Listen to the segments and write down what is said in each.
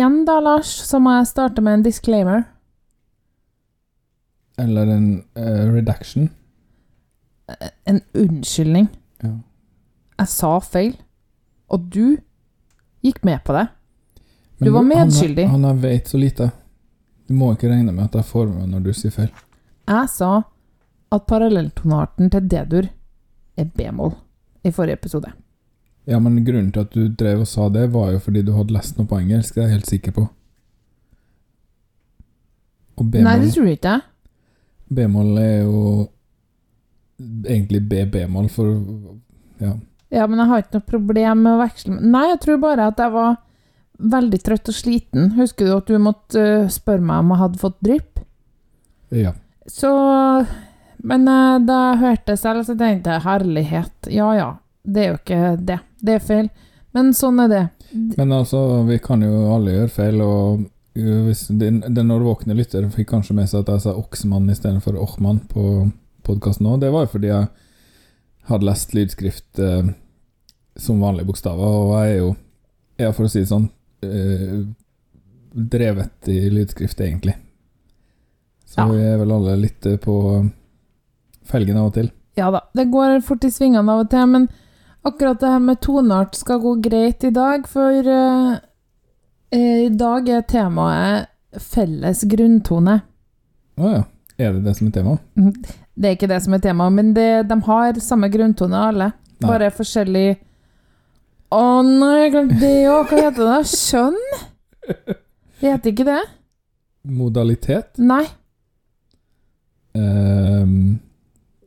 igjen da, Lars, så må jeg starte med en disclaimer. Eller en uh, redaction. En unnskyldning. Ja. Jeg sa feil, og du gikk med på det. Men Du var medskyldig. Han, han vet så lite. Du må ikke regne med at jeg får med når du sier feil. Jeg sa at parallelltonarten til D-dur er b-moll i forrige episode. Ja, men grunnen til at du drev og sa det, var jo fordi du hadde lest noe på engelsk, det er jeg helt sikker på. Og Nei, det tror jeg ikke. B-moll er jo egentlig B-B-moll for Ja. Ja, men jeg har ikke noe problem med å veksle Nei, jeg tror bare at jeg var veldig trøtt og sliten. Husker du at du måtte øh, spørre meg om jeg hadde fått drypp? ja. Så Men øh, da jeg hørte selv, så tenkte jeg herlighet. Ja ja, det er jo ikke det. Det er feil. Men sånn er det. Men altså, vi kan jo alle gjøre feil, og uh, hvis den, den årvåkne lytter fikk kanskje med seg at jeg sa Oksmann istedenfor Ochmann på podkasten nå, det var jo fordi jeg hadde lest lydskrift eh, som vanlige bokstaver, og jeg er jo, ja, for å si det sånn, eh, drevet i lydskrift, egentlig. Så Ja. vi er vel alle litt eh, på felgen av og til. Ja da, det går fort i svingene av og til, men akkurat det her med toneart skal gå greit i dag, for eh, i dag er temaet felles grunntone. Å ja. Er det det som er temaet? Det er ikke det som er temaet, men det, de har samme grunntone alle. Nei. Bare forskjellig Å nei, jeg glemte det òg. Hva heter det? Skjønn? Det heter ikke det? Modalitet? Nei. Um.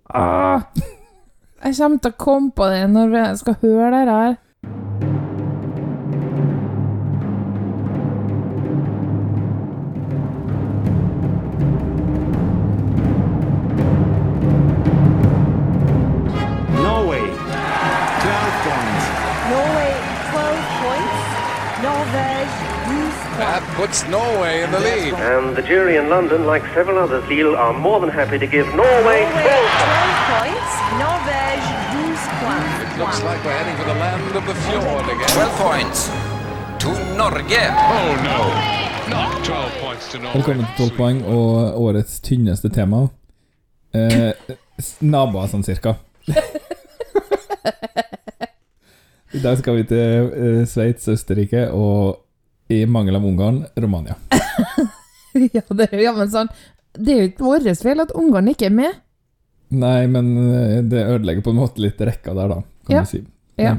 Ah, jeg kommer til å komme på det når jeg skal høre det her. Norway, 12 points. Norway 12 points. Norvège 12 That points. puts Norway in the lead. And the jury in London, like several others, Lille, are more than happy to give Norway Norway 12 12 points. Norvège 12 points. It looks like we're heading for the land of the fjord again. 12 points to Norge. Oh no, not 12 points to Norway. Velkommen til 12 poeng og årets tynneste tema. Eh, naboer, sånn cirka. I dag skal vi til eh, Sveits, Østerrike og i mangel av Ungarn, Romania. Ja, det er jo jammen sånn. Det er jo ikke vår feil at Ungarn ikke er med. Nei, men eh, det ødelegger på en måte litt rekka der, da, kan Ja. du si. Ja.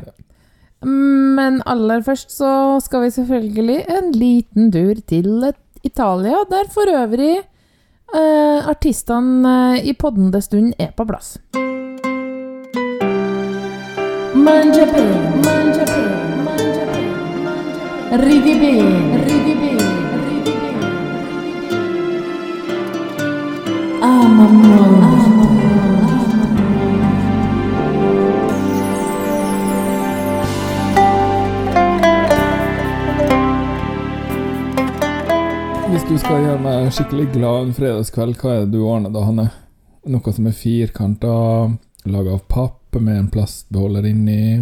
Men aller først så skal vi selvfølgelig en liten tur til Italia, der for øvrig eh, artistene eh, i poddende stund er på plass. Mangia bene, mangia bene, mangia bene, ridi bene, ridi bene, ridi bene, molto, du skal gjøre meg skikkelig glad en fredagskveld, hva er det du ordner da, Hanne? Noe som er firkanta, laga av papp, med en plastbeholder inni,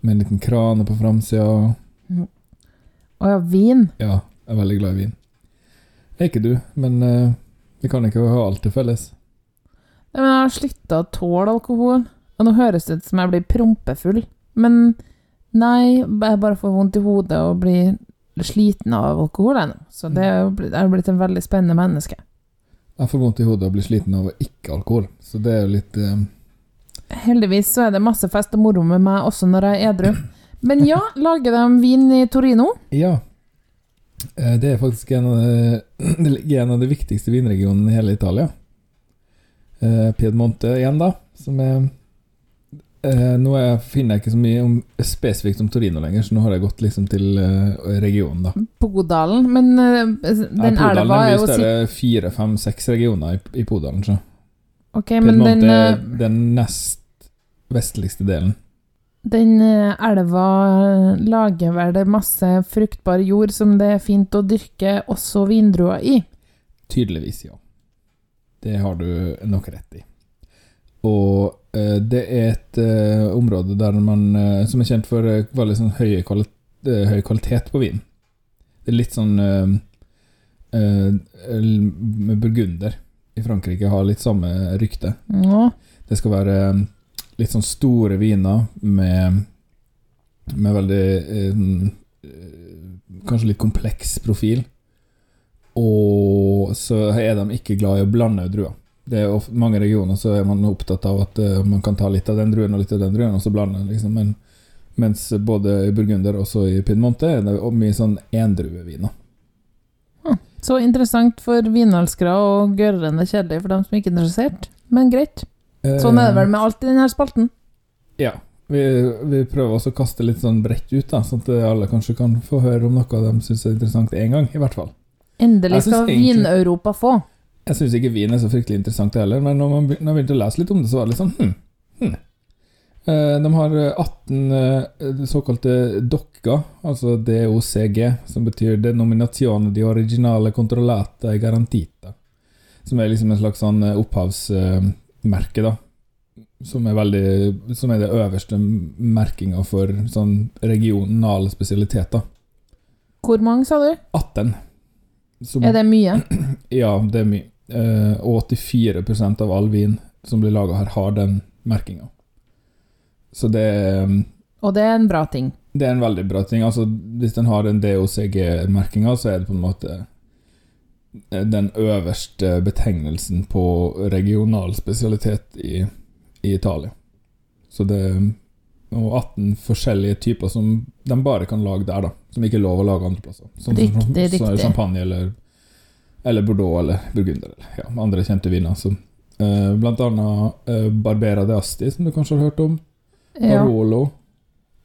med en liten krane på framsida. Å ja, vin. Ja, jeg er veldig glad i vin. Det er ikke du, men uh, vi kan ikke ha alt til felles. Nei, Men jeg har slutta å tåle alkohol. Og nå høres det ut som jeg blir prompefull. Men nei, jeg bare får vondt i hodet og blir sliten av alkohol ennå. Så det er jo blitt- er blitt en veldig spennende menneske. Jeg får vondt i hodet og blir sliten av ikke-alkohol, så det er jo litt eh, Heldigvis så er det masse fest og moro med meg også når jeg er edru. Men ja, lager de vin i Torino? Ja. Eh, Det er faktisk en av de, en av de viktigste vinregionene i hele Italia. Eh, Piedmonte igjen, da. Som er eh, Nå er, finner jeg ikke så mye om, spesifikt om Torino lenger, så nå har jeg gått liksom til eh, regionen, da. Podalen. Men eh, den Podalen elva er er jo sikkert større. Fire, fem, seks regioner i, i Podalen. Så. Ok, men den, er eh, den nest vestligste delen. den eh, elva lager vel det masse fruktbar jord som det er fint å dyrke også vindruer i. Tydeligvis, ja. Det har du nok rett i. Og eh, det er et eh, område der man, eh, som er kjent for veldig sånn høy, kvali er høy kvalitet på vin. Det er litt sånn Med burgunder i Frankrike har litt samme rykte. Ja. Det skal være litt sånn store viner med, med veldig eh, Kanskje litt kompleks profil. Og så er de ikke glad i å blande druer. Det er ofte, mange regioner så er man opptatt av at uh, man kan ta litt av den druen og litt av den druen, og så blande. Liksom. Men, mens både i Burgunder og så i Piemonte er det mye sånn endrueviner. Så interessant for vinelskere og gørrende kjedelig for dem som ikke er interessert. Men greit. Sånn er det vel med alt i denne spalten. Ja. Vi, vi prøver også å kaste litt sånn bredt ut, da, sånn at alle kanskje kan få høre om noe de syns er interessant én gang, i hvert fall. Endelig skal Vin-Europa få. Jeg syns ikke vin er så fryktelig interessant heller, men når man begynte å lese litt om det, så var det litt sånn hm, hm. Eh, De har eh, 18 eh, såkalte dokker, altså DOCG, som betyr Denominazione di Originale Controllata e Garantita. Som er liksom en slags sånn eh, opphavsmerke, da. Som er veldig Som er det øverste merkinga for sånn regionale spesialiteter. Hvor mange, sa du? 18. Som, Er det mye? Ja, det er mye. Eh, og 84% av all vin som blir laga her, har den merkinga. Så det, er- Og det er en bra ting. det er en veldig bra ting. Altså, hvis den har den DOCG-merkinga, så er det på en måte eh, den øverste betegnelsen på regional spesialitet i, i Italia. Så det Og 18 forskjellige typer som de bare kan lage der, da. Som ikke er lov å lage andre plasser. Som, Riktig, som riktig. champagne eller, eller Bordeaux eller Burgunder eller ja, andre kjente viner. Som, eh, blant annet eh, Barbera de Asti, som du kanskje har hørt om. Ja. Barolo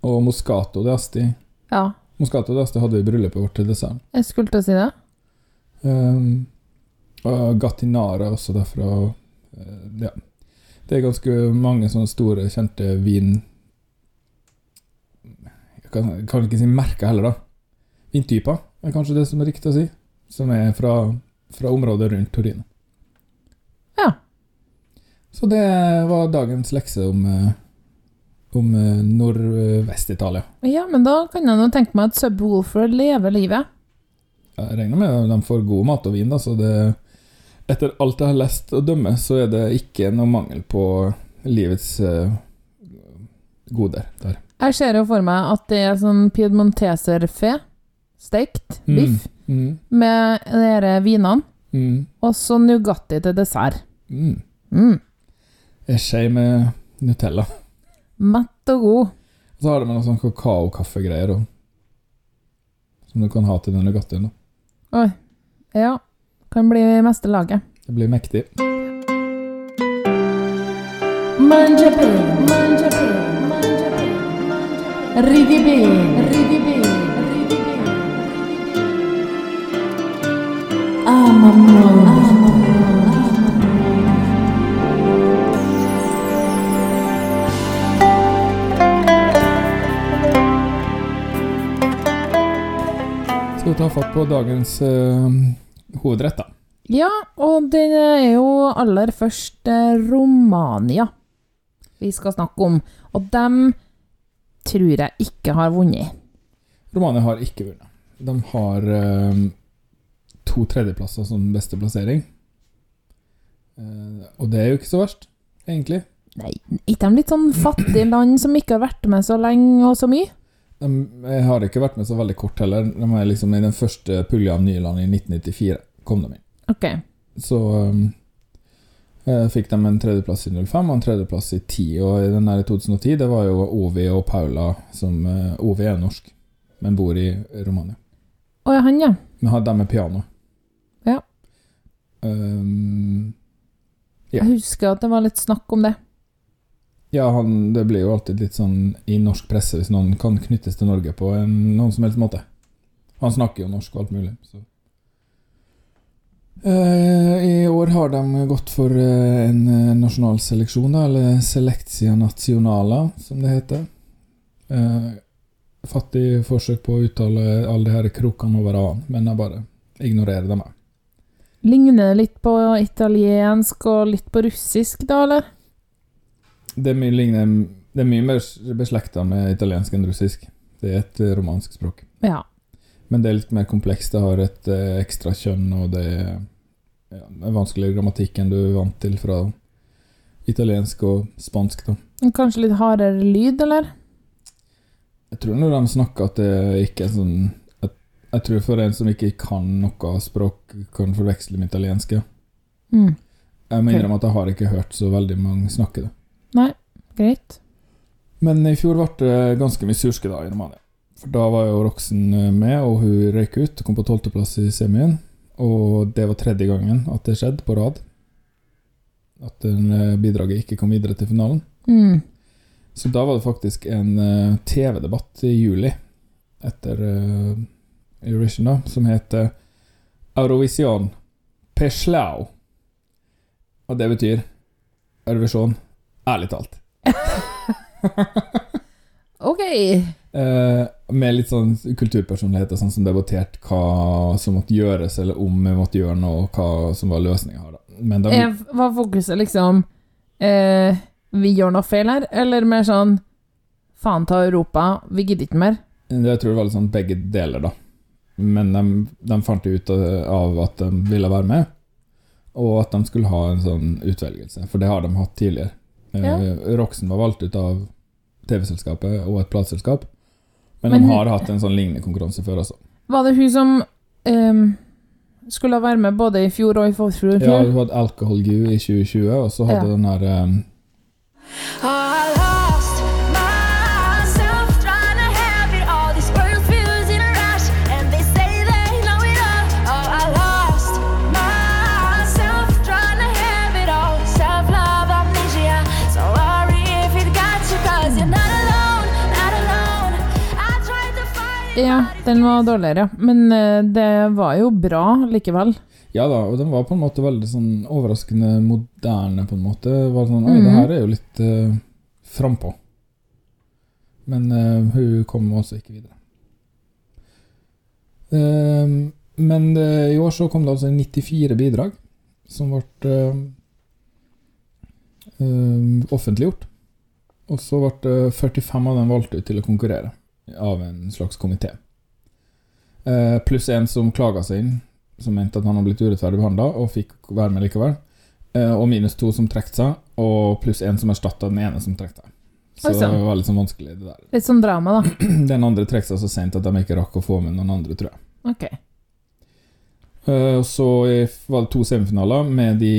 og Moscato de Asti. ja. Moscato de Asti hadde vi i bryllupet vårt til desserten. Jeg skulle til å si det. Um, og Gattinara også derfra. Uh, ja. Det er ganske mange sånne store, kjente vin... Jeg kan, kan ikke si merker heller, da. Vintyper er kanskje det som er riktig å si. Som er fra, fra området rundt Torino. Ja. Så det var dagens lekse om, eh, om eh, Nordvest-Italia. Ja, men da kan jeg nå tenke meg at Subwoolfer lever livet. Jeg regner med at de får god mat og vin, da, så det Etter alt jeg har lest og dømme, så er det ikke noe mangel på livets uh, goder der. Jeg ser jo for meg at det er sånn piedmonteserfe, steikt Mm. biff, Mm, med disse vinene, mm, og så Nugatti til dessert. mm. Mm. En skje med Nutella. Mett og god. Og så har de noen sånn kakaokaffegreier òg. som du kan ha til den Nugattien. Oi. Ja. Kan bli meste laget. Det blir mektig. Mangiabe, mangiabe, mangiabe, mangiabe. Skal vi ta fatt på dagens uh, hovedrett, da. Ja, og det er jo aller først eh, Romania vi skal snakke om. Og dem tror jeg ikke har vunnet. Romania har ikke vunnet. De har eh, to tredjeplasser som beste plassering. Eh, og det er jo ikke så verst, egentlig. Nei, ikke de litt sånn fattige land som ikke har vært med så lenge og så mye? De har ikke vært med så veldig kort heller. De er liksom i den første pulja av nye land i 1994. kom de inn. Ok. Så um, eh, fikk de en tredjeplass i 05 og en tredjeplass i 10. Og i den der i 2010 det var jo Ovi og Paula som uh, Ovi er norsk, men bor i Romania. Å ja, han, ja. Men de med piano. Um, Ja. Jeg husker at det var litt snakk om det. ja, han, det blir jo alltid litt sånn i norsk presse hvis noen kan knyttes til Norge på en, noen som helst måte. Han snakker jo norsk og alt mulig, så uh, I år har de gått for uh, en eh, nasjonal seleksjon, da, eller Selectia Nazionala, som det heter. Uh, fattig forsøk på å uttale alle de her krokene over a-en, men jeg bare ignorerer dem. her. Ligner det litt på italiensk og litt på russisk, da, eller? Det er mye, ligner, det er mye mer beslekta med italiensk enn russisk. Det er et eh, romansk språk. Ja. Men det er litt mer komplekst. Det har et eh, ekstra kjønn, og det er, ja, er vanskeligere grammatikk enn du er vant til fra italiensk og spansk. da. Kanskje litt hardere lyd, eller? Jeg tror når de snakker at det ikke er sånn Jeg, tror for en som ikke kan noe språk, kan forveksle med italiensk. Ja. Mm. Jeg må innrømme at jeg har ikke hørt så veldig mange snakke det. Nei, greit. Men i fjor ble det ganske mye surske i Romania. For da var jo Roxen eh, med, og hun røyk ut kom på tolvteplass i semien. Og det var tredje gangen at det skjedde på rad. At den, eh, bidraget ikke kom videre til finalen. Mm. Så da var det faktisk en eh, TV-debatt i juli etter Eurovision, da, som heter Eurovision Peslau. Og det betyr Eurovision, ærlig talt. Ok. Eh, med litt sånn kulturpersonlighet og sånn som debattert hva som måtte gjøres, eller om vi måtte gjøre noe, og hva som var løsninga her. da. Men de, Er, var fokuset liksom eh, Vi gjør noe feil her, eller mer sånn Faen ta Europa, vi gidder ikke mer? jeg tror det var litt sånn begge deler, da. Men de, de fant ut av at de ville være med, og at de skulle ha en sånn utvelgelse, for det har de hatt tidligere. Eh, Ja. Roxen var valgt ut av TV-selskapet og et plateselskap, men, Men de har hatt en sånn lignende konkurranse før, altså. Var det hun som um, skulle være med både i fjor og i forfjor? Ja, hun hadde Alcohol Gu i 2020, og så hadde Ja. den her eh, Ja, den var dårligere. Men eh, det var jo bra likevel. Ja da, og den var på en måte veldig sånn overraskende moderne, på en måte. Det var sånn, Oi, Mhm. det her er jo litt uh, frampå. Men eh, hun kom altså ikke videre. Ehm, men eh, i år så kom det altså 94 bidrag som ble eh, eh, offentliggjort. Og så ble 45 av dem valgt ut til å konkurrere av en slags komité. Eh, pluss en som klaga seg inn, som mente at han har blitt urettferdig behandla, og fikk være med likevel. Eh, og minus to som trekte seg, og pluss en som erstatta den ene som trekte seg. Så det var litt sånn vanskelig, det der. Litt sånn drama, da. Den andre trekk seg så sent at de ikke rakk å få med noen andre, tror jeg. Ok. Eh, så var det to semifinaler med de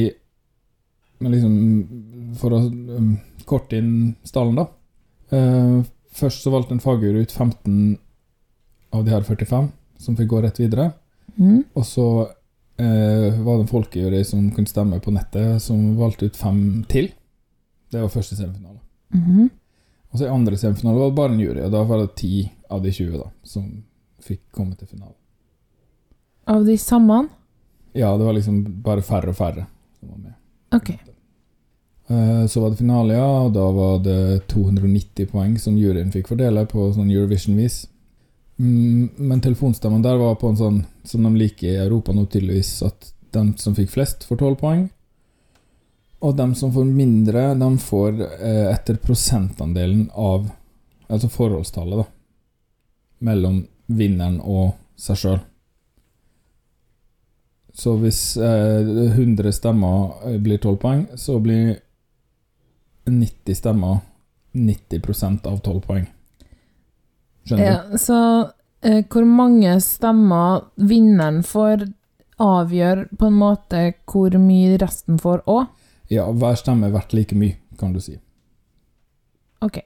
med liksom For å um, korte inn stallen, da. Eh, først så valgte en fagjury ut 15 av de her 45 som fikk gå rett videre. Mm. Og så eh, var det en folkejury som kunne stemme på nettet, som valgte ut fem til. Det var første semifinale. Mhm. Og så i andre semifinale var det bare en jury, og da var det ti av de 20 da, som fikk komme til finalen. Av de samme? Ja, det var liksom bare færre og færre som var med. Ok. Eh, Så var det finale, ja, og da var det 290 poeng som juryen fikk fordele på sånn Eurovision-vis. Mm, Men telefonstemmen der var på en sånn som de liker i Europa nå tydeligvis, at de som fikk flest, får 12 poeng. Og de som får mindre, de får eh, etter prosentandelen av Altså forholdstallet, da. Mellom vinneren og seg sjøl. Så hvis eh, 100 stemmer eh, blir 12 poeng, så blir 90 stemmer 90% av 12 poeng. Skjønner du? Ja, så eh, hvor mange stemmer vinneren får, avgjør på en måte hvor mye resten får òg? Ja, hver stemme er verdt like mye, kan du si. Ok.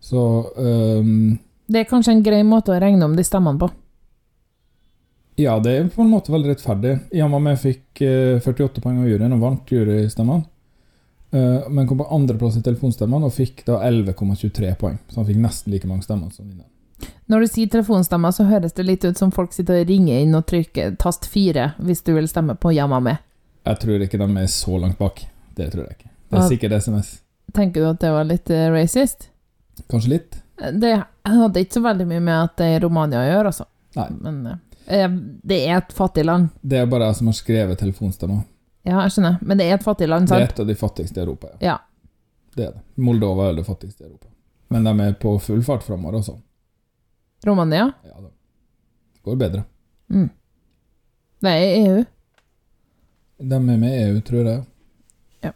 Så um, Det er kanskje en grei måte å regne om de stemmene på. ja, det er på en måte veldig rettferdig. Yamame fikk eh, 48 poeng av juryen og vant jurystemmene. Eh, men kom på andreplass i telefonstemmene og fikk da 11,23 poeng. Så han fikk nesten like mange stemmer som vinneren. Når du sier telefonstemmer, så høres det litt ut som folk sitter og ringer inn og trykker tast fire hvis du vil stemme på Yamame. Jeg tror ikke de er så langt bak. Det tror jeg ikke. Det er sikkert SMS. Tenker du at det var litt eh, racist? Kanskje litt? Det hadde ikke så veldig mye med at det er Romania å gjøre, altså. Nei. Men eh, det er et fattig land. Det er bare jeg som har skrevet telefonstemmer. Ja, jeg skjønner. Men det er et fattig land, sant? Det er et av de fattigste i Europa. Ja. Ja. Det er det. Moldova er det fattigste i Europa. Men de er på full fart framover også. Romania? Ja det Går bedre. Mm. Det er EU. De er med i EU, tror jeg. Ja.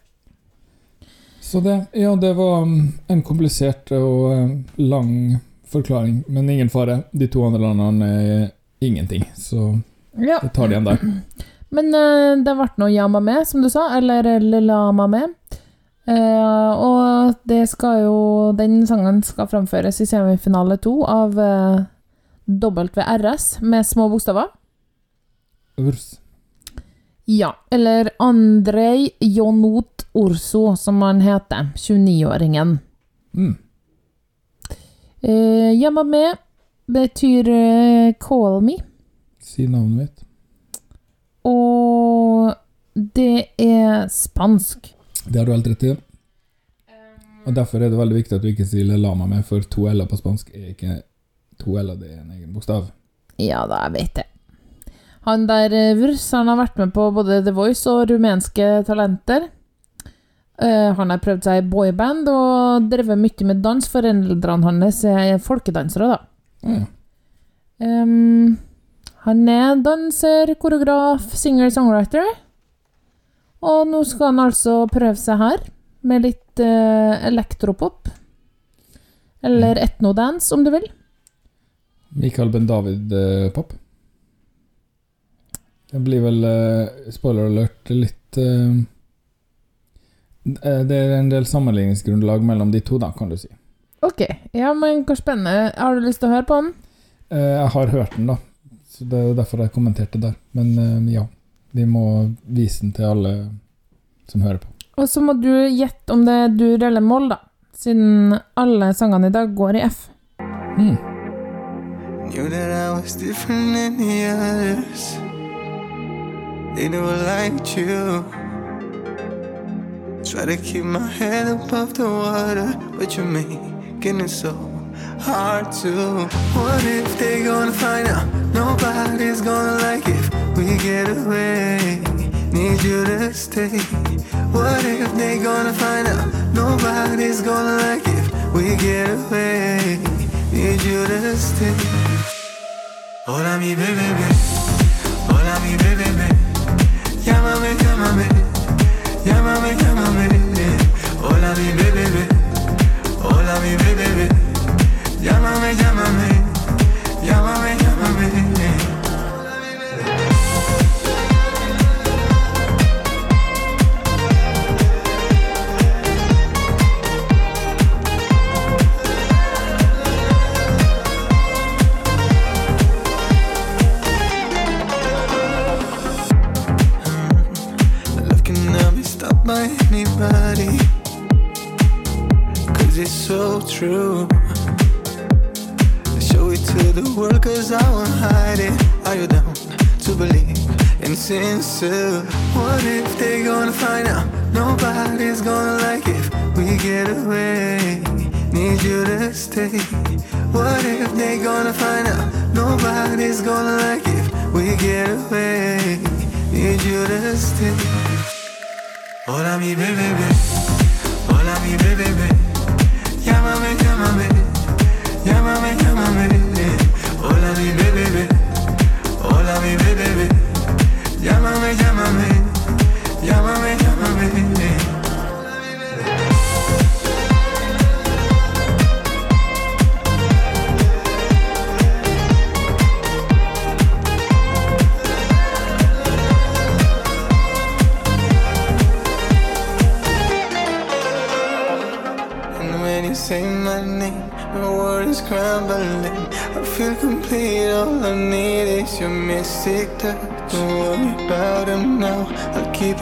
Så det Ja, det var mm, en komplisert og eh, lang forklaring, men ingen fare. De to andre landene er ingenting, så Ja. det tar de igjen der. Men uh, det ble noe Yama med, som du sa, eller Lama med. Eh, og det skal jo Den sangen skal framføres i semifinale to av uh, WRS med små bokstaver. Urs. Ja, eller Andrej Jonot Orso, som han heter. 29-åringen. Mm. Uh, med betyr uh, call me, Si navnet mitt. Og det er spansk. Det har du helt rett i. Og Derfor er det veldig viktig at du ikke sier lama med, for to l-er på spansk er ikke to l-er, det er en egen bokstav. Ja da, jeg vet det. Han der eh, Wurs han har vært med på både The Voice og rumenske talenter. Eh, han har prøvd seg i boyband og drevet mye med dans. Foreldrene hans er folkedansere, da. Ja. Ehm, han er danser, koreograf, singer-songwriter. Og nå skal han altså prøve seg her, med litt uh, elektropop. Eller etnodance, om du vil. Mikael Ben-David-pop. Det blir vel, uh, spoiler alert, litt eh, eh, Det er en del sammenligningsgrunnlag mellom de to, da, kan du si. Ok, ja, men hvor spennende. Har du lyst til å høre på den? Eh, Jeg har hørt den, da. Så Det er jo derfor jeg kommenterte der. Men eh, ja, vi må vise den til alle som hører på. Og så må du gjette om det er dur eller moll, da. Siden alle sangene i dag går i F. Mm. Knew that I was different than the others. They never liked you. Try to keep my head above the water, but you're making it so hard to. What if they gonna find out? Nobody's gonna like if we get away. Need you to stay. What if they gonna find out? Nobody's gonna like if we get away. Need you to stay. Hola mi bebé, hola mi bebé, llámame, llámame, llámame, llámame. Hola mi bebé, hola mi bebé, llámame, llámame, llámame, llámame. Love sincere? What if they gonna find out? Nobody's gonna like if we get away. Need you to stay. What if they gonna find out? Nobody's gonna like if we get away. Need you to stay. Hola mi bebé, hola mi bebé,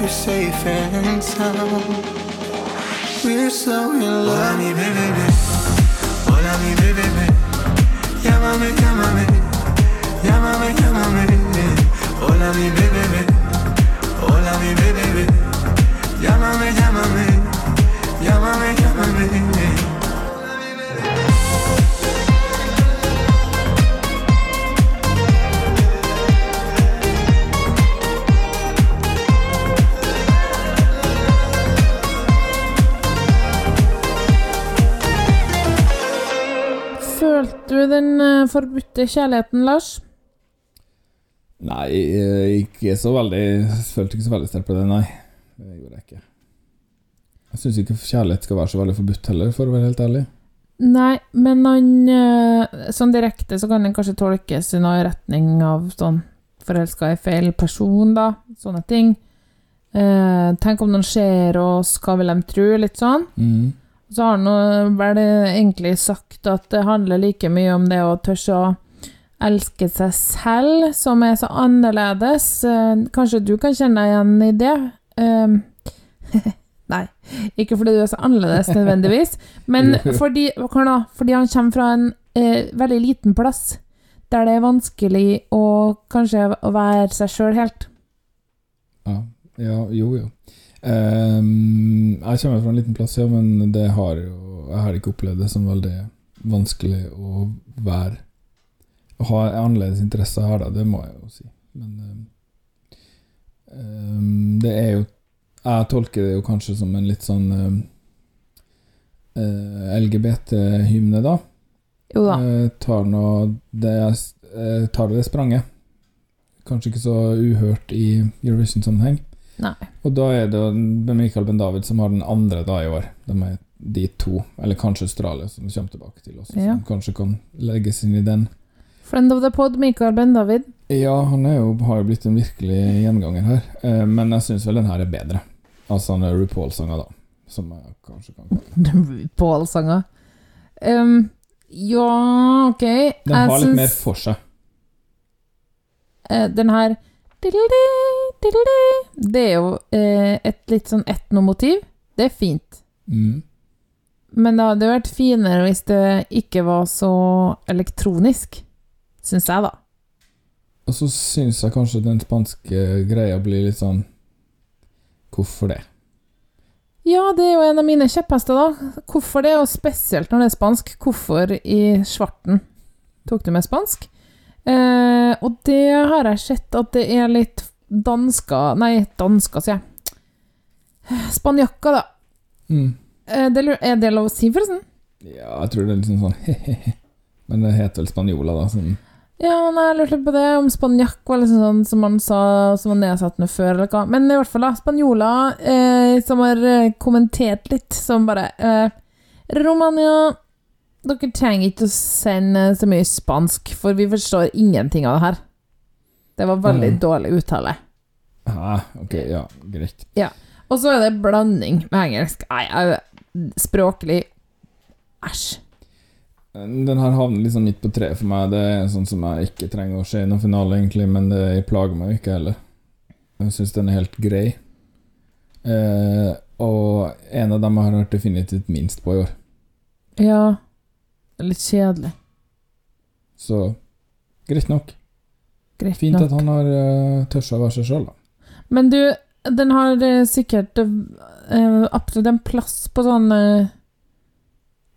you safe and sound. We're so in love. Hola mi bebé, hola mi bebé, llámame, llámame, forbudte kjærligheten, Lars? Nei, eh, ikke så veldig følte ikke så veldig sterkt på det, nei. Det gjorde jeg ikke. Jeg syns ikke kjærlighet skal være så veldig forbudt heller, for å være helt ærlig. Nei, men han eh, Sånn direkte så kan den kanskje tolkes i noe retning av sånn Forelska i feil person, da. Sånne ting. Eh, tenk om noen ser oss, hva vil de tro? Litt sånn. Mm. Så har han vel egentlig sagt at det handler like mye om det å tørre å elske seg selv, som er så annerledes. Eh, Kanskje du kan kjenne deg igjen i det? Um, Nei, ikke fordi du er så annerledes nødvendigvis, men fordi, da? fordi han kommer fra en eh, veldig liten plass, der det er vanskelig å kanskje å være seg sjøl helt. Ja, ja jo, jo. Ehm, jeg kommer fra en liten plass, ja, men det har jo Jeg har ikke opplevd det som veldig vanskelig å være Å ha annerledes interesser her, da, det må jeg jo si. Men ehm, det er jo Jeg tolker det jo kanskje som en litt sånn um, eh, LGBT-hymne, da. Jo da. Eh, tar nå det, eh, tar det spranget. Kanskje ikke så uhørt i Eurovision-sammenheng. Nei. Og da er det Michael Ben-David som har den andre da i år. De er de to, eller kanskje Australia, som kommer tilbake til oss. Ja. Som kanskje kan legges inn i den. Friend of the pod, Michael Ben-David. Ja, han jo, har jo blitt en virkelig gjenganger her, eh, men jeg syns vel den her er bedre. Altså han er RuPaul-sanger, da. Som jeg kanskje kan kalle RuPaul-sanger. Um, ja, ok. Den Jeg har litt synes... mer for seg. Uh, den her diddle-di, diddle-di, Det er jo eh, et litt sånn etnomotiv. Det er fint. Mm. Men det hadde vært finere hvis det ikke var så elektronisk, syns jeg, da. Og så syns jeg kanskje den spanske greia blir litt sånn Hvorfor det? Ja, det er jo en av mine kjepphester, da. Hvorfor det, og spesielt når det er spansk. Hvorfor i svarten tok du med spansk? Eh, og det har jeg sett at det er litt dansker Nei, dansker, sier jeg. Spanjakker, da. Mm. Eh, det, er det lov å si, forresten? Ja, jeg tror det er litt sånn sånn Men det heter vel spanjoler, da. Sånn. Ja, nei, jeg lurte på det, om spanjakk var liksom sånn som man sa som var nedsatt med før, eller hva. Men i hvert fall, da, spanjoler eh, som har eh, kommentert litt, som bare eh, Romania, dere trenger ikke å sende så mye spansk, for vi forstår ingenting av det her. Det var veldig Mm. dårlig uttale. Ah, ok, ja, greit. Ja. Og så er det blanding med engelsk. Nei, språklig Æsj. Den her havner liksom midt på treet for meg. Det er sånn som jeg ikke trenger å se i noen finale, egentlig, men det plager meg ikke heller. Jeg syns den er helt grei. Eh, og en av dem jeg har hørt definitivt minst på i år. Ja. Litt kjedelig. Så greit nok. Greit Fint at han har uh, tørt å være seg sjøl, da. Men du, den har uh, sikkert eh, absolutt en plass på sånn uh,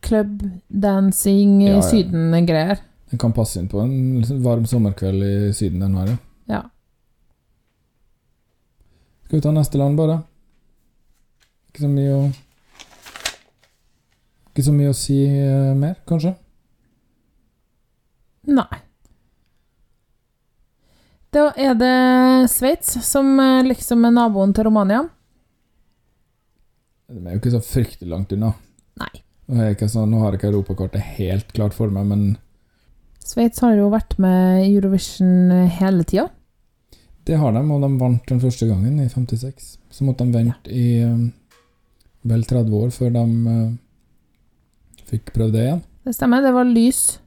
clubdancing, Ja, ja, ja. Syden-greier. Den kan passe inn på en liksom varm sommerkveld i Syden, den her, ja. Ja. Skal vi ta neste land, bare? Ikke så mye å Ikke så mye å si uh, mer, kanskje? Nei. Da er det Sveits, som eh, liksom er naboen til Romania. De er jo ikke så fryktelig langt unna. Nei. Sånn, nå har jeg ikke europakortet helt klart for meg, men Sveits har jo vært med i Eurovision eh, hele tida. det har de, og de vant den første gangen i 56. Så måtte de vente i eh, vel 30 år før de uh, fikk prøvd det igjen. Det stemmer, det var Lys.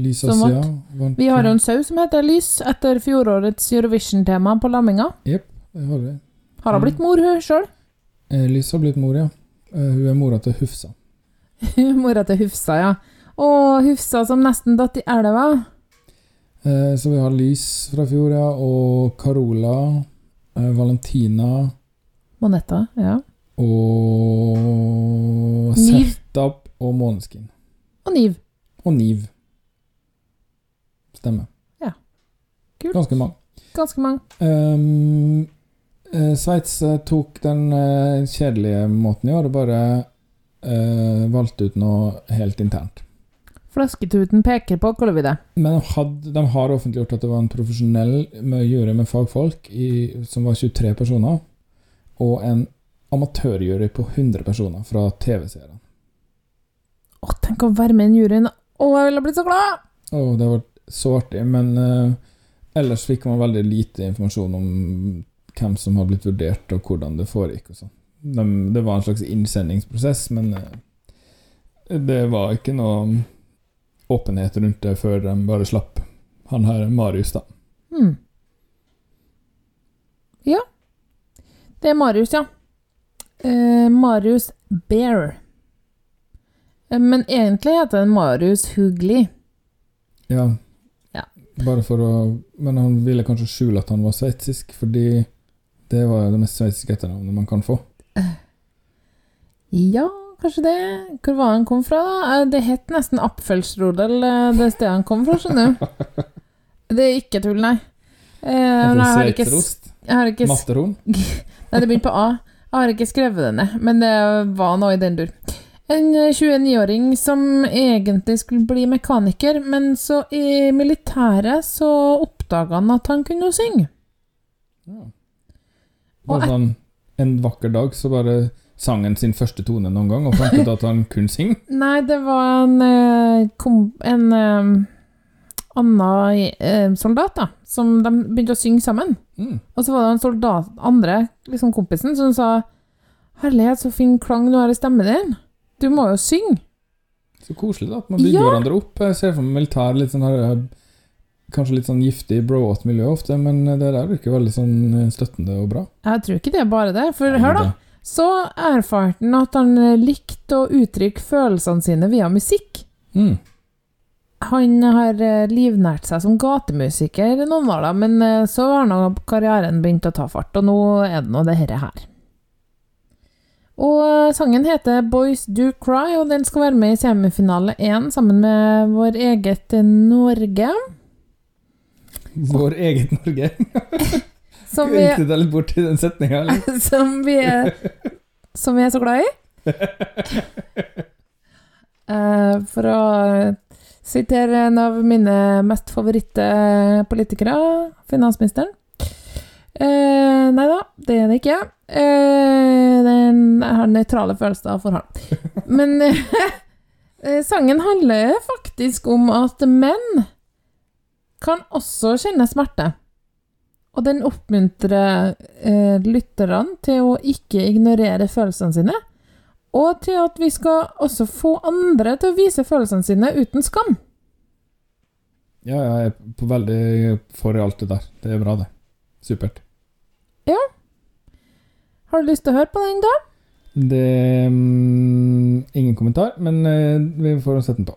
Lys Som vant. vant. Vi har jo en sau som heter Lys, etter fjorårets Eurovision-tema på lamminga. Det har vi. Har hun blitt mor, hun sjøl? Eh, Lys har blitt mor, ja. Eh, hun er mora til Hufsa. Mora til Hufsa, ja. Og Hufsa som nesten datt i elva. Eh, så vi har Lys fra fjor, ja, og Carola, eh, Valentina Monetta, ja. og Niv. Sertab og Måneskin. Og Niv. Og Niv. Stemmer. Ja. Kult. Ganske mange. Ganske mange. Um, Sveits eh, tok den eh, kjedelige måten i år og bare uh, valgte ut noe helt internt. Flasketuten peker på, kaller vi det. Men de, de har offentliggjort at det var en profesjonell jury med fagfolk i, som var 23 personer, og en amatørjury på 100 personer fra TV-seerne. Å, tenk å være med i juryen. Å, jeg ville blitt så glad! Å, det var så artig, men uh, ellers fikk man veldig lite informasjon om hvem som har blitt vurdert, og hvordan det foregikk. og sånn. De, det var en slags innsendingsprosess, men uh, det var ikke noe åpenhet rundt det før de bare slapp han her Marius, da. Mm. Ja. Det er Marius, ja. Eh, Marius Bear. Eh, Men egentlig heter den Marius Hugli. Ja. Bare for å Men han ville kanskje skjule at han var sveitsisk, fordi det var jo det mest sveitsiske etternavnet man kan få. Ja, kanskje det. Hvor var han kom fra? da? Eh, Det het nesten Apfelsrodel, eh, det stedet han kom fra, skjønner du. Det er ikke tull, nei. Eh, Sveitserost. Matteron. Nei, det begynte på A. Jeg har ikke skrevet det ned, men det var noe i den dur. En eh, 29-åring som egentlig skulle bli mekaniker, men så i militæret så oppdaga han at han kunne synge. Og sånn, en vakker dag så bare sang han sin første tone noen gang, og fant ut at han kunne synge. Nei, det var en, eh, kom, en eh, annen eh, soldat, da, som de begynte å synge sammen. Mm. Og så var det en soldat, andre, liksom kompisen, som sa Herlighet, så fin klang du har i stemmen din. Du må jo synge. Så koselig, da. At man bygger Ja. hverandre opp. Jeg ser for meg militær litt sånn her eh, Kanskje litt sånn giftig bro-out miljø ofte, men det der virker veldig sånn eh, støttende og bra. Jeg tror ikke det er bare det, for hør da. Så erfarte han at han eh, likte å uttrykke følelsene sine via musikk. Mm. Han har eh, livnært seg som gatemusiker noen år, da, men eh, så har nå karrieren begynt å ta fart, og nå er det nå det herre her. Og eh, sangen heter Boys Do Cry, og den skal være med i semifinale 1 sammen med vår eget eh, Norge. Vår eget Norge. Som vi, vi deg litt bort i den setninga, eller? som vi er Som vi er så glad i. Eh, for å sitere en av mine mest favoritte politikere, finansministeren. Eh, nei da, det er det ikke. Eh, den, jeg har nøytrale følelser for han. Men eh, sangen handler faktisk om at menn kan også kjenne smerte. Og den oppmuntrer eh, lytterne til å ikke ignorere følelsene sine, og til at vi skal også få andre til å vise følelsene sine uten skam. Ja, ja, jeg er på veldig for i alt det der. Det er bra, det. Supert. Ja. Har du lyst til å høre på den, da? Det um, Ingen kommentar, men uh, vi får sette den på.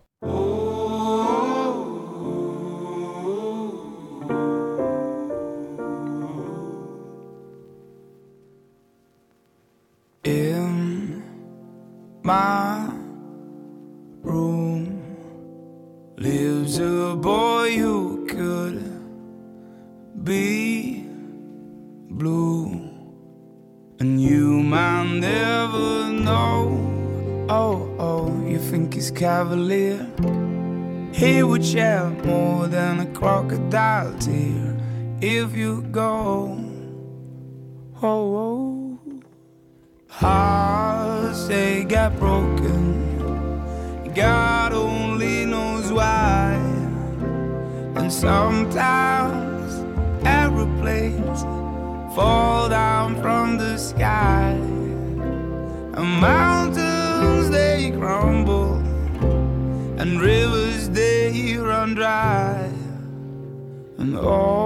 More than a crocodile tear if you go. Oh,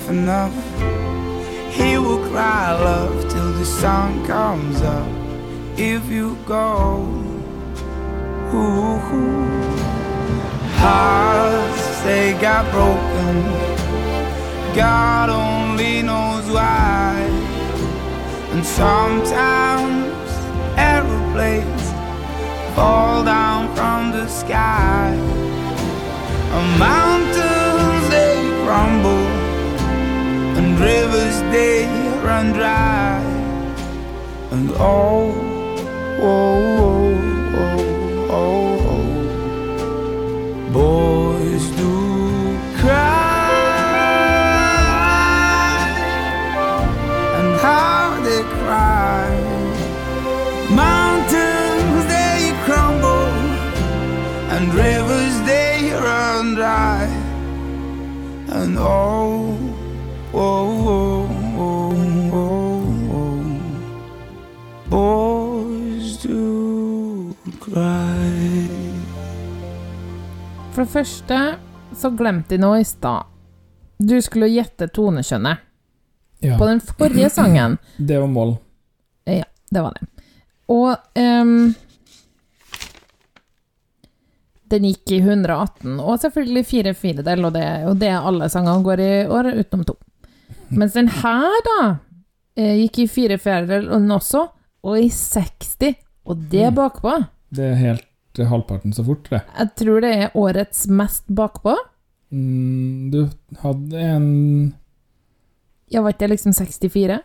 think enough? He will cry love till the sun comes up. if you go. Ooh. Hearts they got broken. God only knows why. And sometimes aeroplanes fall down from the sky. A mountains rivers they run dry. And oh, oh, oh, oh, oh, oh. boys do cry, and how they cry. Mountains they crumble, and rivers they run dry. And oh, For det første så glemte de noe i stad. Du skulle gjette tonekjønnet. Ja. På den forrige sangen Det var mål. Ja, det var det. Og um, Den gikk i 118, og selvfølgelig fire firedel, og det er jo det alle sangene går i år, utenom to. Mens den her, da, eh, gikk i fire fjerdedel, og den også, og i 60, og det Mm. bakpå. Det er helt halvparten så fort, det. Jeg tror det er årets mest bakpå. Mm, du hadde en Ja, var ikke det liksom 64?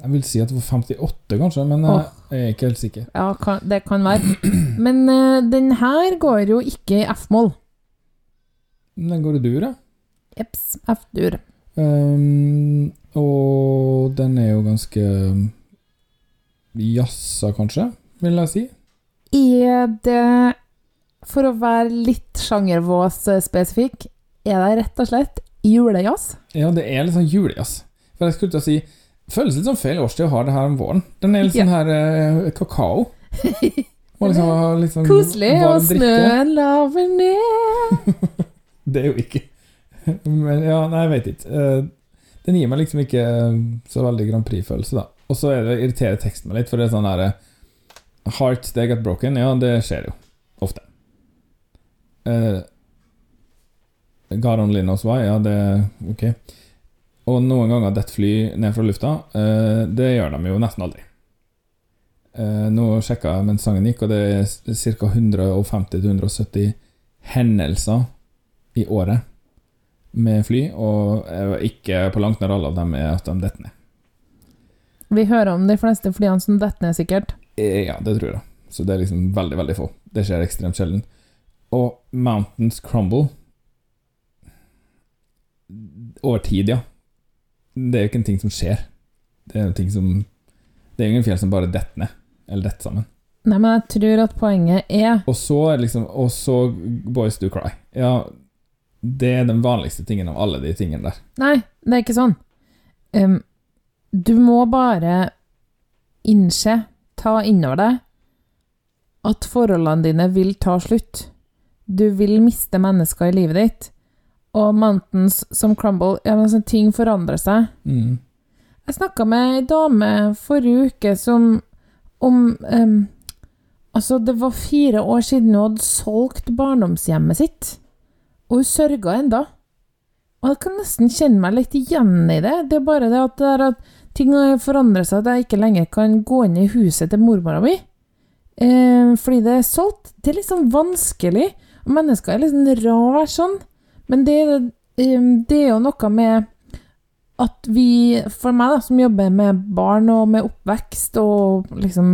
Jeg vil si at det var 58, kanskje, men oh. Jeg er ikke helt sikker. Ja, kan, det kan være. Men uh, den her går jo ikke i F-mål. Den går i dur, ja. Jeps, F-dur. Um, og den er jo ganske jazza, kanskje, vil jeg si. Er det, for å være litt sjangervås eh, spesifikk, er det rett og slett julejazz? Ja, det er litt sånn julejazz. For jeg skulle til å si Føles litt som feil årstid å ha det her om våren. Den er litt sånn her eh, kakao. Liksom, sånn Koselig, og snøen laver ned. Det er jo ikke Men ja, nei, jeg vet ikke. Eh, Den gir meg liksom ikke eh, så veldig Grand Prix-følelse, da. Og så er irriterer teksten meg litt, for det er sånn derre Hearts they get broken. Ja, det skjer jo. Ofte. Uh, God only knows why. Ja, det Ok. Og noen ganger detter fly ned fra lufta. Uh, det gjør de jo nesten aldri. Uh, nå sjekka jeg mens sangen gikk, og det er ca. 150-170 hendelser i året med fly, og ikke på langt nær alle av dem er at de detter ned. Vi hører om de fleste flyene som detter ned, sikkert. Eh, Ja, det tror jeg. Så det er liksom veldig, veldig få. Det skjer ekstremt sjelden. Og Mountains Crumble Over tid, ja. Det er jo ikke en ting som skjer. Det er en ting som Det er ingen fjell som bare detter ned, eller detter sammen. Nei, men jeg tror at poenget er Og så er liksom Og så Boys Do Cry. Ja, det er den vanligste tingen av alle de tingene der. Nei, det er ikke sånn. Um, du må bare innse, ta innover deg, at forholdene dine vil ta slutt. Du vil miste mennesker i livet ditt. Og mountains som crumble ja, men sånn Ting forandrer seg. Mm. Jeg snakka med ei dame forrige uke som om um, Altså, det var fire år siden hun hadde solgt barndomshjemmet sitt, og hun sørga enda. Og jeg kan nesten kjenne meg litt igjen i det. Det er bare det at, det at ting har forandret seg, at jeg ikke lenger kan gå inn i huset til mormora mi. Eh, fordi det er solgt. Det er litt sånn vanskelig. Mennesker er litt sånn rar sånn. Men det, eh, det er jo noe med at vi, for meg da, som jobber med barn og med oppvekst og liksom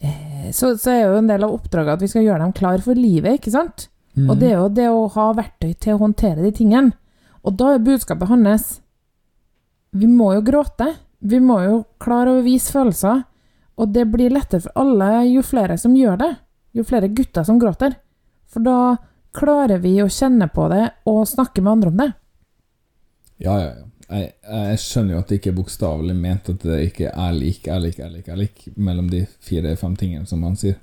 eh, så, så er jo en del av oppdraget at vi skal gjøre dem klar for livet, ikke sant? Mm. Og det er jo det å ha verktøy til å håndtere de tingene. Og da er budskapet hans Vi må jo gråte. Vi må jo klare å vise følelser. Og det blir lettere for alle jo flere som gjør det. Jo flere gutter som gråter. For da klarer vi å kjenne på det og snakke med andre om det. Ja, ja, ja. Jeg, jeg skjønner jo at det ikke er bokstavelig ment at det ikke er lik, er lik, er lik, er lik mellom de fire-fem tingene som han sier.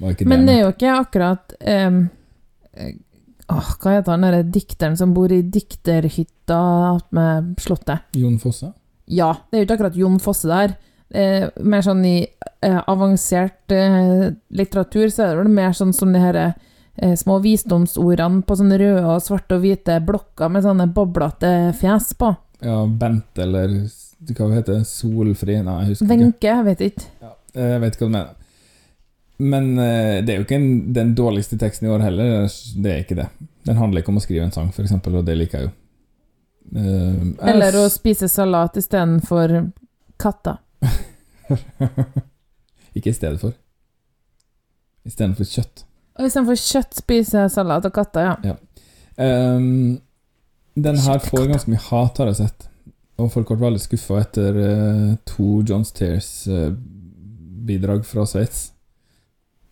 Ikke Men det er jo ikke akkurat eh, åh, Hva heter han derre dikteren som bor i dikterhytta med slottet? Jon Fosse? Ja, det er jo ikke akkurat Jon Fosse der. eh, mer sånn i eh, avansert eh, litteratur, så er det vel mer sånn som de her eh, små visdomsordene på sånne røde og svarte og hvite blokker med sånne boblete fjes på. Ja, Bent eller hva heter det? Solfri? Nei, jeg husker ikke. Wenche, jeg vet ikke. Ja, Jeg vet ikke hva du mener. Men eh, det er jo ikke en, den dårligste teksten i år heller. Det er ikke det. Den handler ikke om å skrive en sang, eksempel, og det liker jeg jo. Eh, Eller å spise salat istedenfor katta. Ikke i stedet for. Istedenfor kjøtt. Og istedenfor kjøtt spise salat og katter, ja. Ehm, den her får ganske mye hat, har jeg sett. Og folk ble veldig skuffa etter uh, to John Tears-bidrag fra Sveits.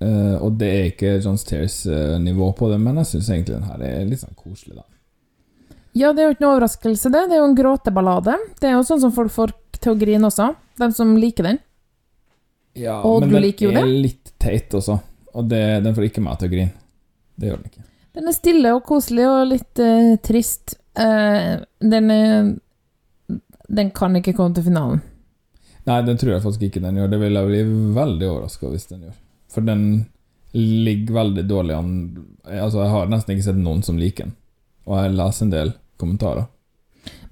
Eh, og det er ikke John Stairs-nivå på det, men jeg syns egentlig den her er litt sånn koselig, da. Ja, det er jo ikke noe overraskelse, det. Det er jo en gråteballade. Det er jo sånn som folk får til å grine også. De som liker den. Ja, Og men du den er litt teit også, og det, den får ikke meg til å grine. Det gjør den ikke. Den er stille og koselig og litt uh, trist. Den er Den kan ikke komme til finalen. Nei, den tror jeg faktisk ikke den gjør. Det vil jeg bli veldig overraska hvis den gjør. For den ligger veldig dårlig an Altså, jeg har nesten ikke sett noen som liker den. Og jeg leser en del kommentarer.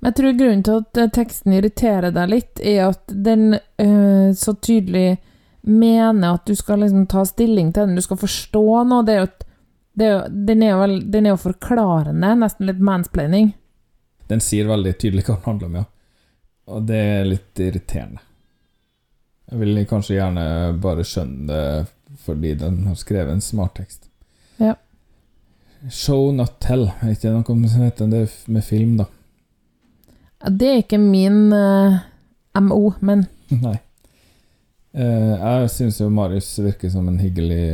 Men jeg tror grunnen til at eh, teksten irriterer deg litt, er at den øh, så tydelig mener at du skal liksom ta stilling til den, du skal forstå noe. Det er jo et, det er jo, den, er jo vel, den er jo forklarende, nesten litt mansplaining. Den sier veldig tydelig hva den handler om, ja. Og det er litt irriterende. Jeg vil kanskje gjerne bare skjønne det fordi den har skrevet en smart tekst. Ja. Show not tell, er ikke noe som heter det med film, da? Det er ikke min uh, MO, men Nei. Uh, jeg syns jo Marius virker som en hyggelig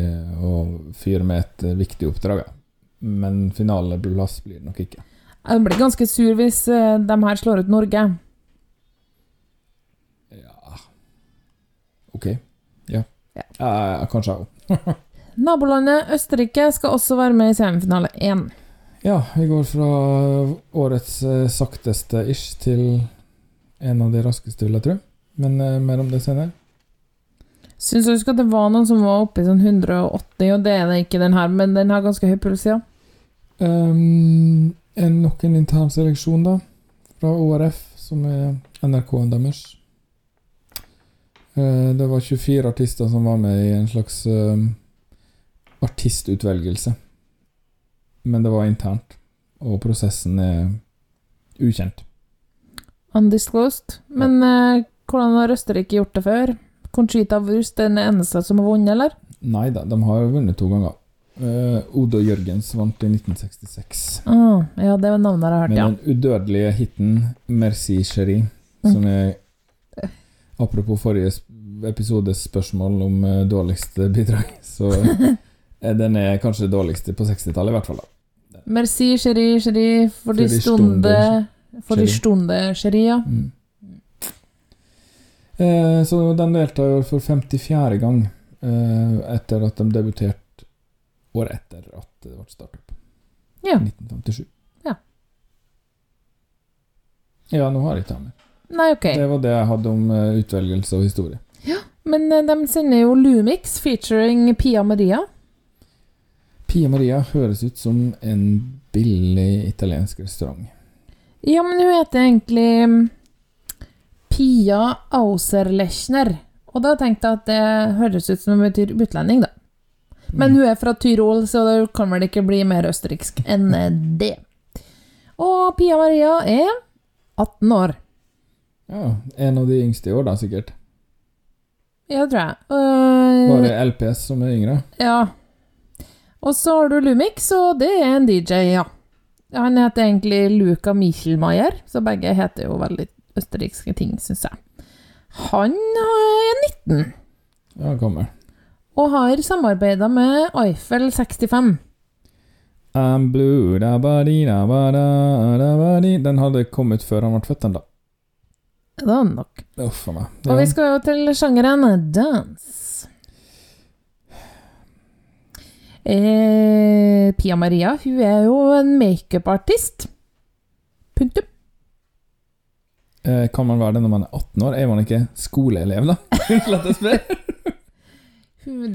og fyr med et uh, viktig oppdrag. ja. Men finaleplass blir det nok ikke. jeg blir ganske sur hvis eh, de her slår ut Norge. Ja Ok. Ja. Ja. Eh, kanskje jeg òg. Nabolandet Østerrike skal også være med i semifinale 1. Ja, vi går fra årets eh, sakteste ish til en av de raskeste, vil jeg tro. Men eh, mer om det senere. Syns du husker at det var noen som var oppe i sånn 180, og det er det ikke den her, men den har ganske høy puls, ja. Um, en, nok en intern seleksjon, da. Fra ORF, som er NRK-en deres. Eh, det var 24 artister som var med i en slags eh, artistutvelgelse. Men det var internt, og prosessen er ukjent. Undisclosed. Men eh, hvordan har Østerrike gjort det før? Conchita Wurst den eneste som har vunnet, eller? Nei da, de har vunnet to ganger. Uh, Odo Jørgens vant i 1966. Oh, ja, det var navnet jeg har hørt, Med ja. den udødelige hiten 'Merci Cherie', som er Apropos forrige sp- episodes spørsmål om eh, dårligste bidrag, så eh, den er kanskje det dårligste på 60-tallet, i hvert fall. da. Merci, chéri, chéri, for de stunde For de stunde, chéri, ja. Mm. Eh, så den deltar for 54. gang, eh, etter at de debuterte året etter at det ble startet opp. Ja. 1957. Ja. Ja, nå har jeg ikke det mer. Nei, ok. Det var det jeg hadde om eh, utvelgelse og historie. Men eh, de sender jo Lumix featuring Pia Maria. Pia Maria høres ut som en billig italiensk restaurant. Ja, men hun heter egentlig mm, Pia Auserlechner. Og da tenkte jeg at det høres ut som det betyr utlending, da. Men hun er fra Tyrol, så det kan vel ikke bli mer østerriksk enn det. Og Pia Maria er 18 år. Ja, En av de yngste i år, da, sikkert. Ja, tror jeg. Uh, Bare LPS som er yngre. Ja. Og så har du Lumix, og det er en DJ, ja. Han heter egentlig Luca Michelmeier, så begge heter jo veldig østerrikske ting, syns jeg. Han er 19 Ja, gammel. og har samarbeida med Eiffel 65. I'm blue, da ba di, da ba da, da ba di. Den hadde kommet før han ble født, den, da. Det var nok. Uff a meg. Og vi skal jo til sjangeren dans. Eh, Pia Maria hun er jo en makeupartist. Punktum. Eh, kan man være det når man er 18 år? Er man ikke skoleelev, da? Unnskyld at jeg spør.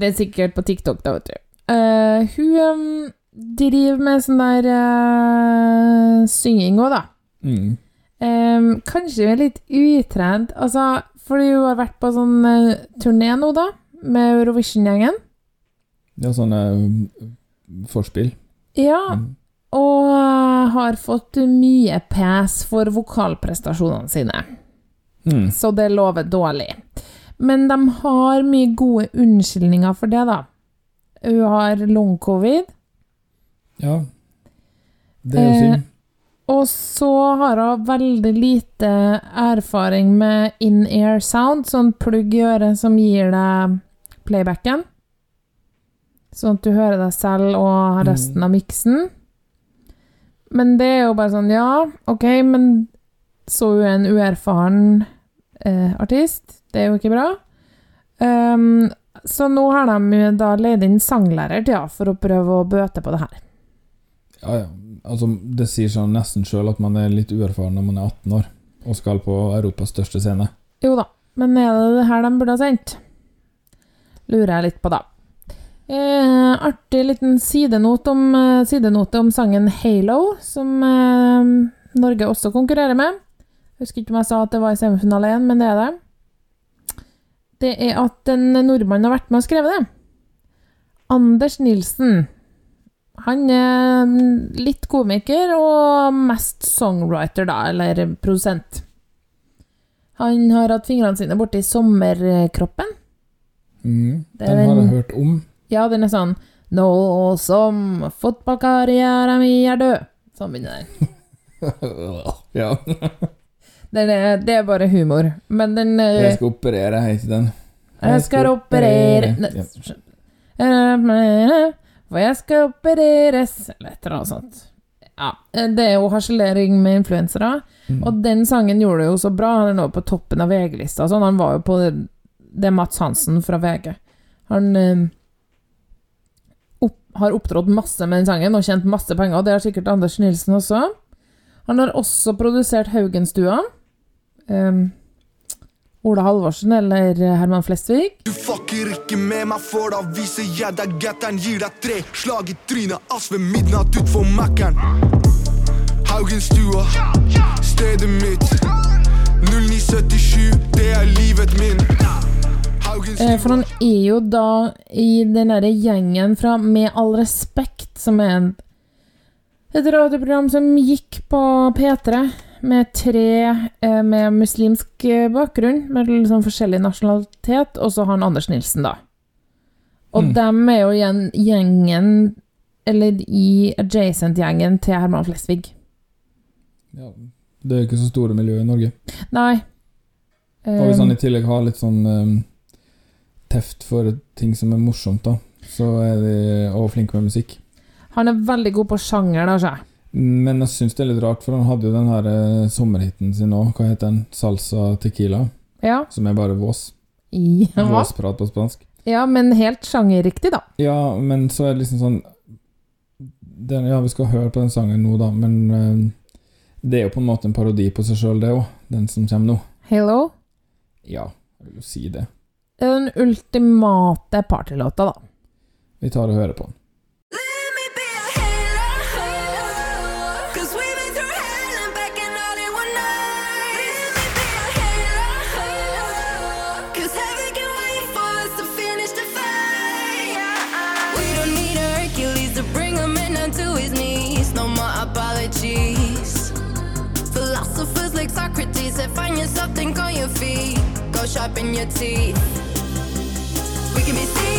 Det er sikkert på TikTok, da, vet du. Eh, hun um, driver med sånn der uh, synging òg, da. Mm. Em, kanskje hun er litt utrent, altså, fordi hun har vært på sånn uh, turné nå, da, med Eurovision-gjengen. Ja, sånn uh, forspill. Ja, Mm. og uh, har fått mye pes for vokalprestasjonene sine. Mm. Så det lover dårlig. Men de har mye gode unnskyldninger for det, da. Hun har long covid. Ja. Det er jo synd. Og så har hun veldig lite erfaring med in-air sound, sånn plugg i øret som gir deg playbacken. Sånn at du hører deg selv og resten av miksen. Men det er jo bare sånn, ja, ok, men så hun er en uerfaren eh, artist. Det er jo ikke bra. Um, så nå har de da leid inn sanglærer til henne for å prøve å bøte på det her. Ja, ja. Altså, det sier seg nesten sjøl at man er litt uerfaren når man er 18 år og skal på Europas største scene. Jo da, men er det det her de burde ha sendt? Lurer jeg litt på, da. Eh, artig liten sidenote om, eh, sidenote om sangen Halo, som eh, Norge også konkurrerer med. Jeg husker ikke om jeg sa at det var i semifinale én, men det er det. Det er at en nordmann har vært med og skrevet det. Anders Nilsen. Han er litt komiker og mest songwriter, da, eller produsent. Han har hatt fingrene sine borti sommerkroppen. Mm. Er Den har jeg hørt om. Ja, den er sånn Nå som fotballkarrieren min er død. Sånn begynner den. ja. Den er, det er bare humor. Men den eh, Jeg skal operere, heter den. Jeg skal operere operere. Ja. For jeg skal opereres Eller et eller annet sånt. Ja, det er jo harselering med influensere. Mm. Og den sangen gjorde det jo så bra. Han er nå på toppen av VG-lista. Sånn. Han var jo på det, det Mats Hansen fra VG. Han eh, opp, har opptrådt masse med den sangen og tjent masse penger. Og det har sikkert Anders Nilsen også. Han har også produsert Haugenstua. Um, Ola Halvorsen eller Herman Flesvig. Du fucker ikke med meg, for da viser jeg deg gatter'n. Gir deg tre slag i trynet, ass ved midnatt utfor Mækkern. Haugenstua, stedet mitt. 0977, det er livet min. Eh, For han er jo da i den derre gjengen fra Med all respekt, som er en, et radioprogram som gikk på P3 med tre eh, med muslimsk eh, bakgrunn, med sånn forskjellig nasjonalitet, og så har han Anders Nilsen, da. Og Mm. dem er jo igjen gjengen, eller i adjacent-gjengen til Herman Flesvig. Ja. Det er jo ikke så store miljøer i Norge. Nei. Og hvis Eh, han i tillegg har litt sånn um, teft for ting som er morsomt, da, så er de òg flinke med musikk. han er veldig god på sjanger, da, ser jeg. Men jeg syns det er litt rart, for han hadde jo den her eh, sommerhiten sin òg. Hva heter den? Salsa tequila? Ja. Som er bare vås. Ja. Våsprat på spansk. ja, men helt sjangerriktig, da. Ja, men så er det liksom sånn den, Ja, vi skal høre på den sangen nå, da, men eh, det er jo på en måte en parodi på seg sjøl, det òg, den som kommer nå. Hello? Ja, jeg vil jo si det. Den ultimate partylåta, da. Vi tar og hører på den. Go sharpen your teeth. We can be CEOs,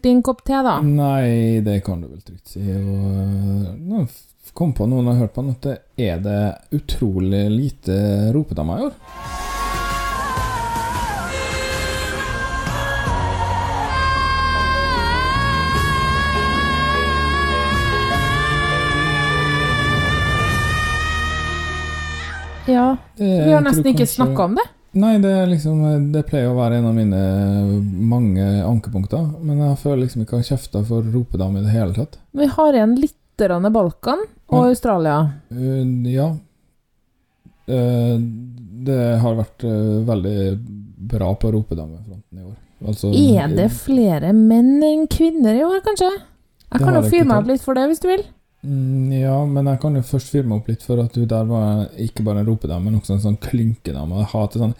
helt din kopp te, da. Nei, det kan du vel trygt si. Og øh, nå kom på noen har hørt på den, at det er det utrolig lite ropedamer i år. Ja. Vi har nesten ikke snakka om det. Nei, det, liksom, det pleier å være en av mine mange ankepunkter. Men jeg føler liksom ikke jeg har kjefta for ropedame i det hele tatt. Vi har igjen litt Balkan og Ja. Australia. Uh, ja. Uh, det har vært uh, veldig bra på ropedamefronten i år. Altså, Er det flere menn enn kvinner i år, kanskje? Jeg kan jo fyre meg opp litt for det, hvis du vil. Mm, ja, men jeg kan jo først meg opp litt for at du der var ikke bare en ropedame, men også en sånn klynkedame. Jeg hater sånn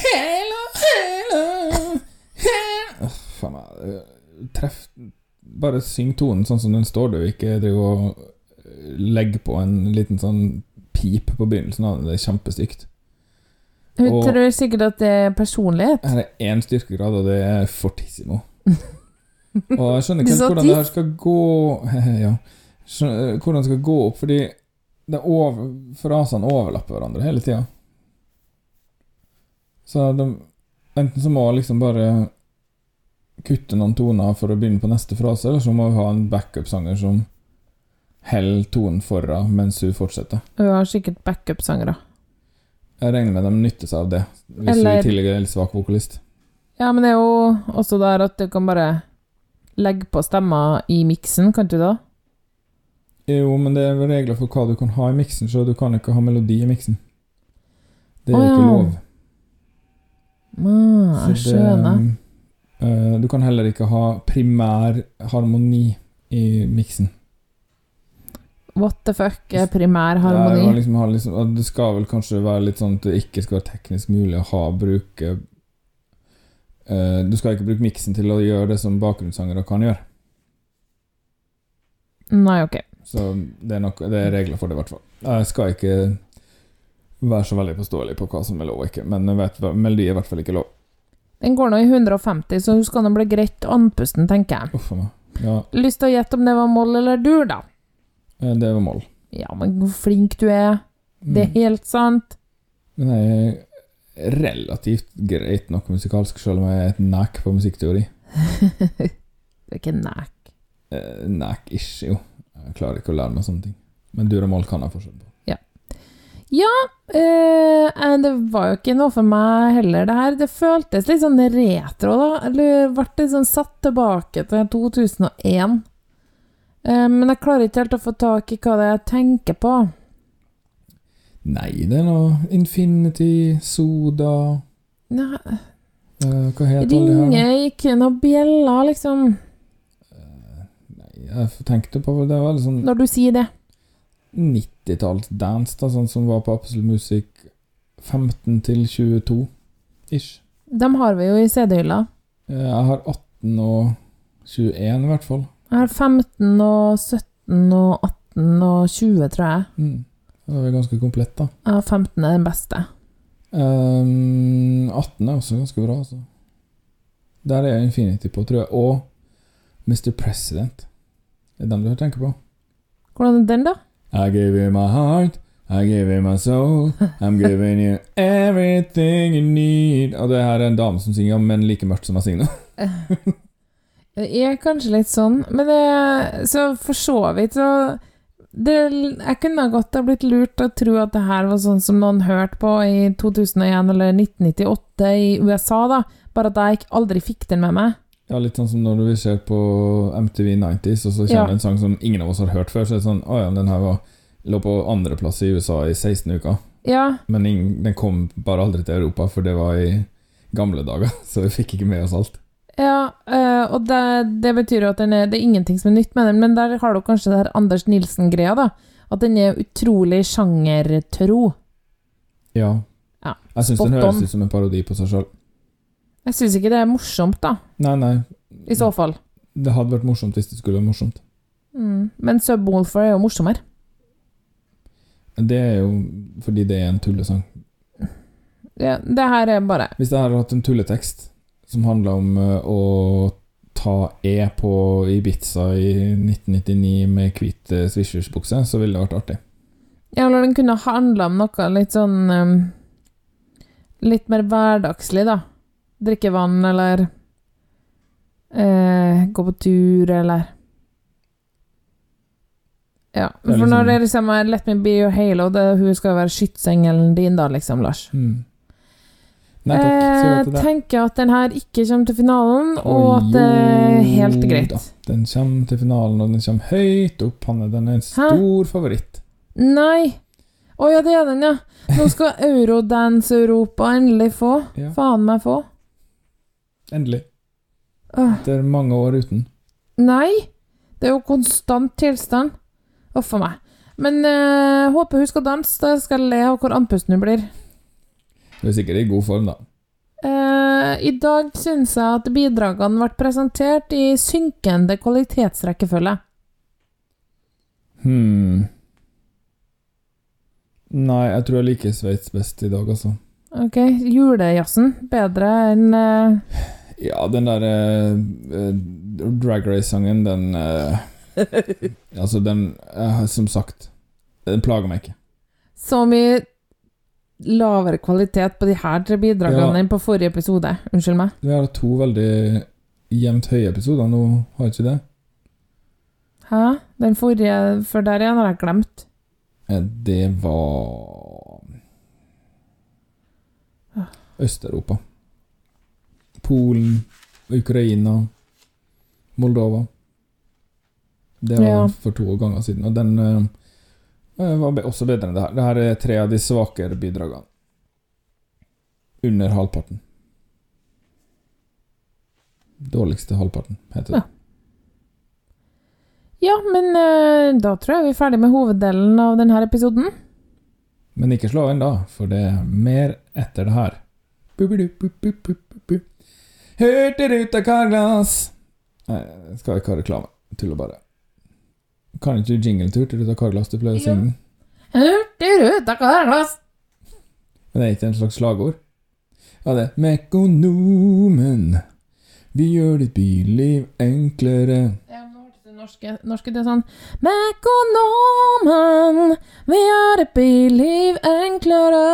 Hello, hello, hello. Åh, Faen meg. Treff Bare syng tonen sånn som den står, du. Ikke driv og øh, legg på en liten sånn pip på begynnelsen av det. Det er kjempestygt. Hun Og- tror sikkert at det er personlighet. Her er én styrkegrad, og det er fortissimo. Og jeg skjønner ikke helt hvordan det her skal gå Ja. Skjønner, hvordan skal gå opp, fordi det over, frasene overlapper hverandre hele tida. Så de, enten så må jeg liksom bare kutte noen toner for å begynne på neste frase, eller så må vi ha en backup-sanger som holder tonen foran mens hun fortsetter. Hun har sikkert backup-sangere. Jeg regner med de nytter seg av det, hvis Eller- hun i tillegg er en litt svak vokalist. Ja, men det er jo også der at du kan bare legge på stemmer i miksen, kan du da? Jo, men det er regler for hva du kan ha i miksen, så du kan ikke ha melodi i miksen. Det er Å, ikke lov. Ah, jeg skjønner. eh, du kan heller ikke ha primær harmoni i miksen. What the fuck er primær harmoni? å liksom liksom, det skal vel kanskje være litt sånn at det ikke skal være teknisk mulig å ha bruke uh, Du skal ikke bruke miksen til å gjøre det som bakgrunnssangere kan gjøre. Nei, ok. Så det er, nok, det er regler for det, i hvert fall. Jeg skal ikke være så veldig påståelig på hva som er lov og ikke, men jeg vet, melodi er i hvert fall ikke lov. Den går nå i 150, så hun skal nå bli greit andpusten, tenker jeg. Uff. Ja, Lyst til å gjette om det var moll eller dur, da? eh, det var mål. Ja, men hvor flink du er. Det er Mm. helt sant. Men jeg er relativt greit nok musikalsk, selv om jeg er et næk på musikkteori. du er ikke næk. Eh, Næk-ish, jo. Jeg klarer ikke å lære meg sånne ting. Men dur og mål kan jeg forskjell på. Ja, ja øh, det var jo ikke noe for meg heller, det her. Det føltes litt sånn retro, da. Eller ble litt sånn satt tilbake til 2001. Eh, men jeg klarer ikke helt å få tak i hva det er jeg tenker på. Nei, det er noe Infinity, Soda eh, Hva heter alle de her? ringer ikke noen bjeller, liksom? Jeg tenkte på Det var sånn når du sier det. 90-talls-dance, da, sånn som var på Absolutt Musikk 15 til 22 ish. Dem har vi jo i CD-hylla. Eh, Jeg har 18 og 21, i hvert fall. Jeg har 15 og 17 og 18 og 20, tror jeg. Mm. Da er vi ganske komplett, da. Ja, 15 er den beste. Um, 18 er også ganske bra, altså. Der er Infinity på, tror jeg. Og Mr. President. Det er den du tenker på. Hvordan er den, da? I give you my heart, I give you my soul, I'm giving you everything you need. Og det her er en dame som synger, men like mørkt som jeg synger nå. Det er kanskje litt sånn, men det Så for så vidt så det, Jeg kunne godt ha blitt lurt til å tro at det her var sånn som noen hørte på i 2001 eller 1998 i USA, da. Bare at jeg aldri fikk den med meg. Ja, litt sånn som når vi ser på MTV 90s, og så kommer Ja. en sang som ingen av oss har hørt før, så er det sånn Å ja, den her var, lå på andreplass i USA i 16 uker. Ja, Men den kom bare aldri til Europa, for det var i gamle dager, så vi fikk ikke med oss alt. ja eh, og det, det betyr jo at den er, det er ingenting som er nytt med den, men der har du kanskje det her Anders Nilsen-greia, da. At den er utrolig sjangertro. Ja. Ja, Jeg syns den høres ut som en parodi på seg sjøl. Jeg syns ikke det er morsomt, da. Nei, nei. I så fall. Det hadde vært morsomt hvis det skulle være morsomt. Mm. Men Subwoolfer er jo morsommere. Det er jo fordi det er en tullesang. Ja, det her er bare Hvis jeg hadde hatt en tulletekst som handla om eh, å ta E på Ibiza i 1999 med hvit eh, swishersbukse, så ville det vært artig. Ja, eller den kunne handla om noe litt sånn um, Litt mer hverdagslig, da. Drikke vann, eller eh, Gå på tur, eller Ja. For når liksom- det liksom er Let me be your halo, det, hun skal være skytsengelen din, da, liksom, Lars. Mm. Nei takk, Eh, jeg deg. tenker at den her ikke kommer til finalen, og at det er helt greit. da, Den kommer til finalen, og den kommer høyt opp. Han er, den er en stor favoritt. Nei! Å ja, det er den, ja. Nå skal Eurodance Europa endelig få. Ja. Faen meg få. Endelig. Etter mange år uten. Nei! Det er jo konstant tilstand. Uff a meg. Men øh, håper hun skal danse. Da skal jeg le av hvor andpusten hun blir. Du er sikkert i god form, da. Uh, I dag syns jeg at bidragene ble presentert i synkende kvalitetsrekkefølge. Hm Nei, jeg tror jeg liker Sveits best i dag, altså. Ok, Julejazzen bedre enn eh, Ja, den der eh, Drag Race-sangen, den uh, Altså, den uh, Som sagt, den plager meg ikke. Så mye lavere kvalitet på de her tre bidragene enn på forrige episode. Unnskyld meg. Vi har to veldig jevnt høye episoder nå, har vi ikke det? Hæ? Den forrige før der igjen har jeg glemt. Det var Øst-Europa. Polen, Ukraina, Moldova. Det var Ja. for to ganger siden, og den eh, var også bedre enn det her. Det her er tre av de svakere bidragene. Under halvparten. Dårligste halvparten, heter det. Ja, men uh, da tror jeg vi er ferdig med hoveddelen av denne episoden. Men ikke slå inn da, for det er mer etter det her. Bu-bu-du-bu-bu-bu-bu. Hurtigruta Carglass Nei, jeg skal ikke ha reklame. Tuller bare. Kan ikke du jingle til Hurtigruta Karglass? Du pleier å synge den. Hurtigruta Karglass. Men det er ikke en slags slagord? Ja, det er Mekonomen. Vi gjør ditt billiv enklere. Ja, nå hørtes det norske, norske det er sånn Mekonomen, vi gjør et billiv enklere.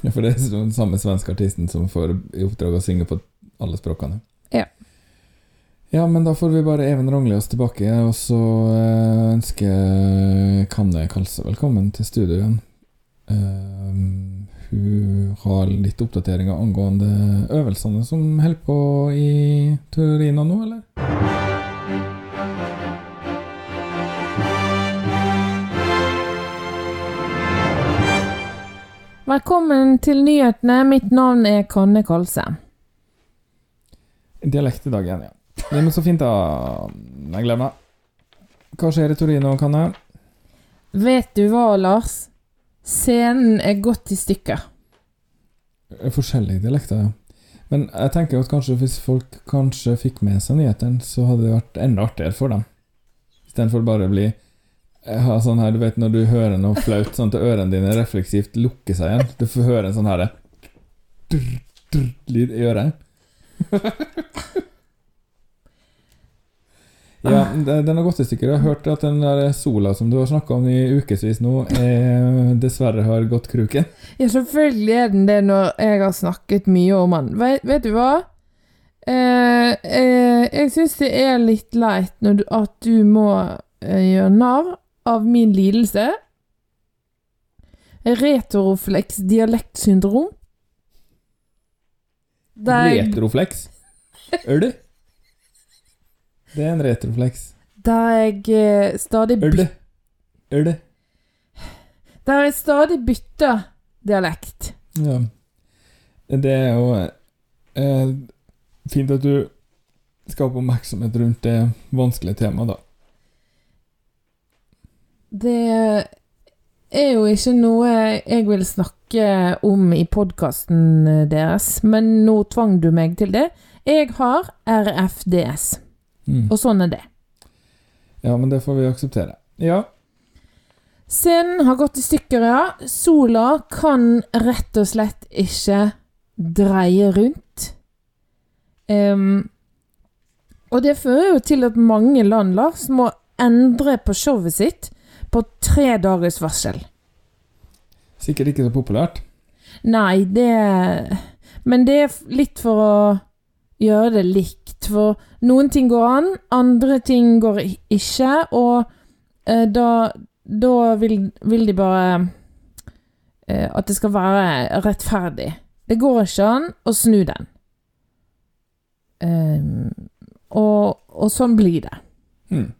Ja, for det er den samme svenske artisten som får i oppdrag å synge på alle språkene. Ja. Ja, men da får vi bare Even oss tilbake, og så eh, ønsker Kanne Kalse velkommen til studio igjen. Eh, hun har litt oppdateringer angående øvelsene som holder på i Turina nå, eller? Velkommen til nyhetene. Mitt navn er Kanne Kalse. Dialekt i dag igjen, ja. ja men så fint, da. Jeg gleder meg. Hva skjer i Torino, Kanne? Vet du hva, Lars? Scenen er gått i stykker. Forskjellige dialekter, ja. Men jeg tenker at kanskje hvis folk kanskje fikk med seg nyhetene, så hadde det vært enda artigere for dem. Istedenfor bare å bli ha sånn her, Du vet når du hører noe flaut, sånn at ørene dine refleksivt lukker seg igjen. Du får høre en sånn her drr, drr, lyd i øret. Ja, den har gått i stykker. Jeg har hørt at den der sola som du har snakka om i ukevis nå, er, dessverre har gått kruken. Ja, selvfølgelig er den det når jeg har snakket mye om den. Vet, vet du hva? Eh, eh, jeg syns det er litt leit du, at du må eh, gjøre narr av min lidelse. Retroflex dialektsyndrom. Der jeg, Retroflex? Er det? Det er en retroflex. Da jeg stadig Er det? Der jeg stadig bytter dialekt. Ja. Det er jo eh, fint at du skaper oppmerksomhet rundt det vanskelige temaet, da. Det er jo ikke noe jeg vil snakke om i podkasten deres, men nå tvang du meg til det. Jeg har RFDS, Mm. og sånn er det. Ja, men det får vi akseptere. Ja. Scenen har gått i stykker, ja. Sola kan rett og slett ikke dreie rundt. Um, Og det fører jo til at mange land, Lars, må endre på showet sitt på tre dagers varsel. Sikkert ikke så populært. Nei, det Men det er litt for å gjøre det likt. For noen ting går an, andre ting går ikke, og eh, da, da vil, vil de bare eh, at det skal være rettferdig. Det går ikke an å snu den. Ehm, og, og sånn blir det. Hmm.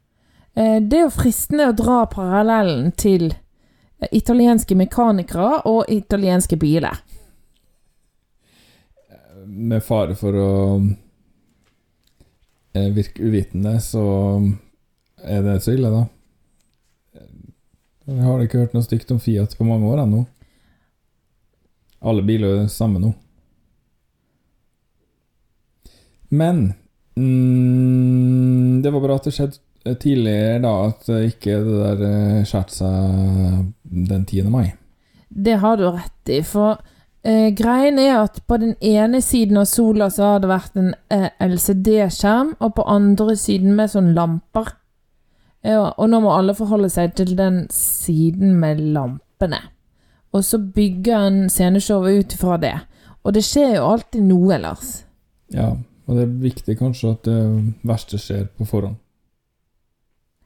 Eh, det er jo fristende å dra parallellen til eh, italienske mekanikere og italienske biler. Med fare for å eh, virke uvitende, så er det så ille, da. Jeg har ikke hørt noe stygt om Fiat på mange år ennå. Alle biler er samme nå. Men mm, det var bra at det skjedde tidligere, da, at ikke det der eh, skjærte seg den 10. mai. Det har du rett i, for eh, greien er at på den ene siden av sola så har det vært en eh, LCD-skjerm, og på andre siden med sånn lamper. Ja, og nå må alle forholde seg til den siden med lampene. Og så bygger en sceneshowet ut ifra det. Og det skjer jo alltid noe, Lars. Ja, og det er viktig kanskje at det verste skjer på forhånd.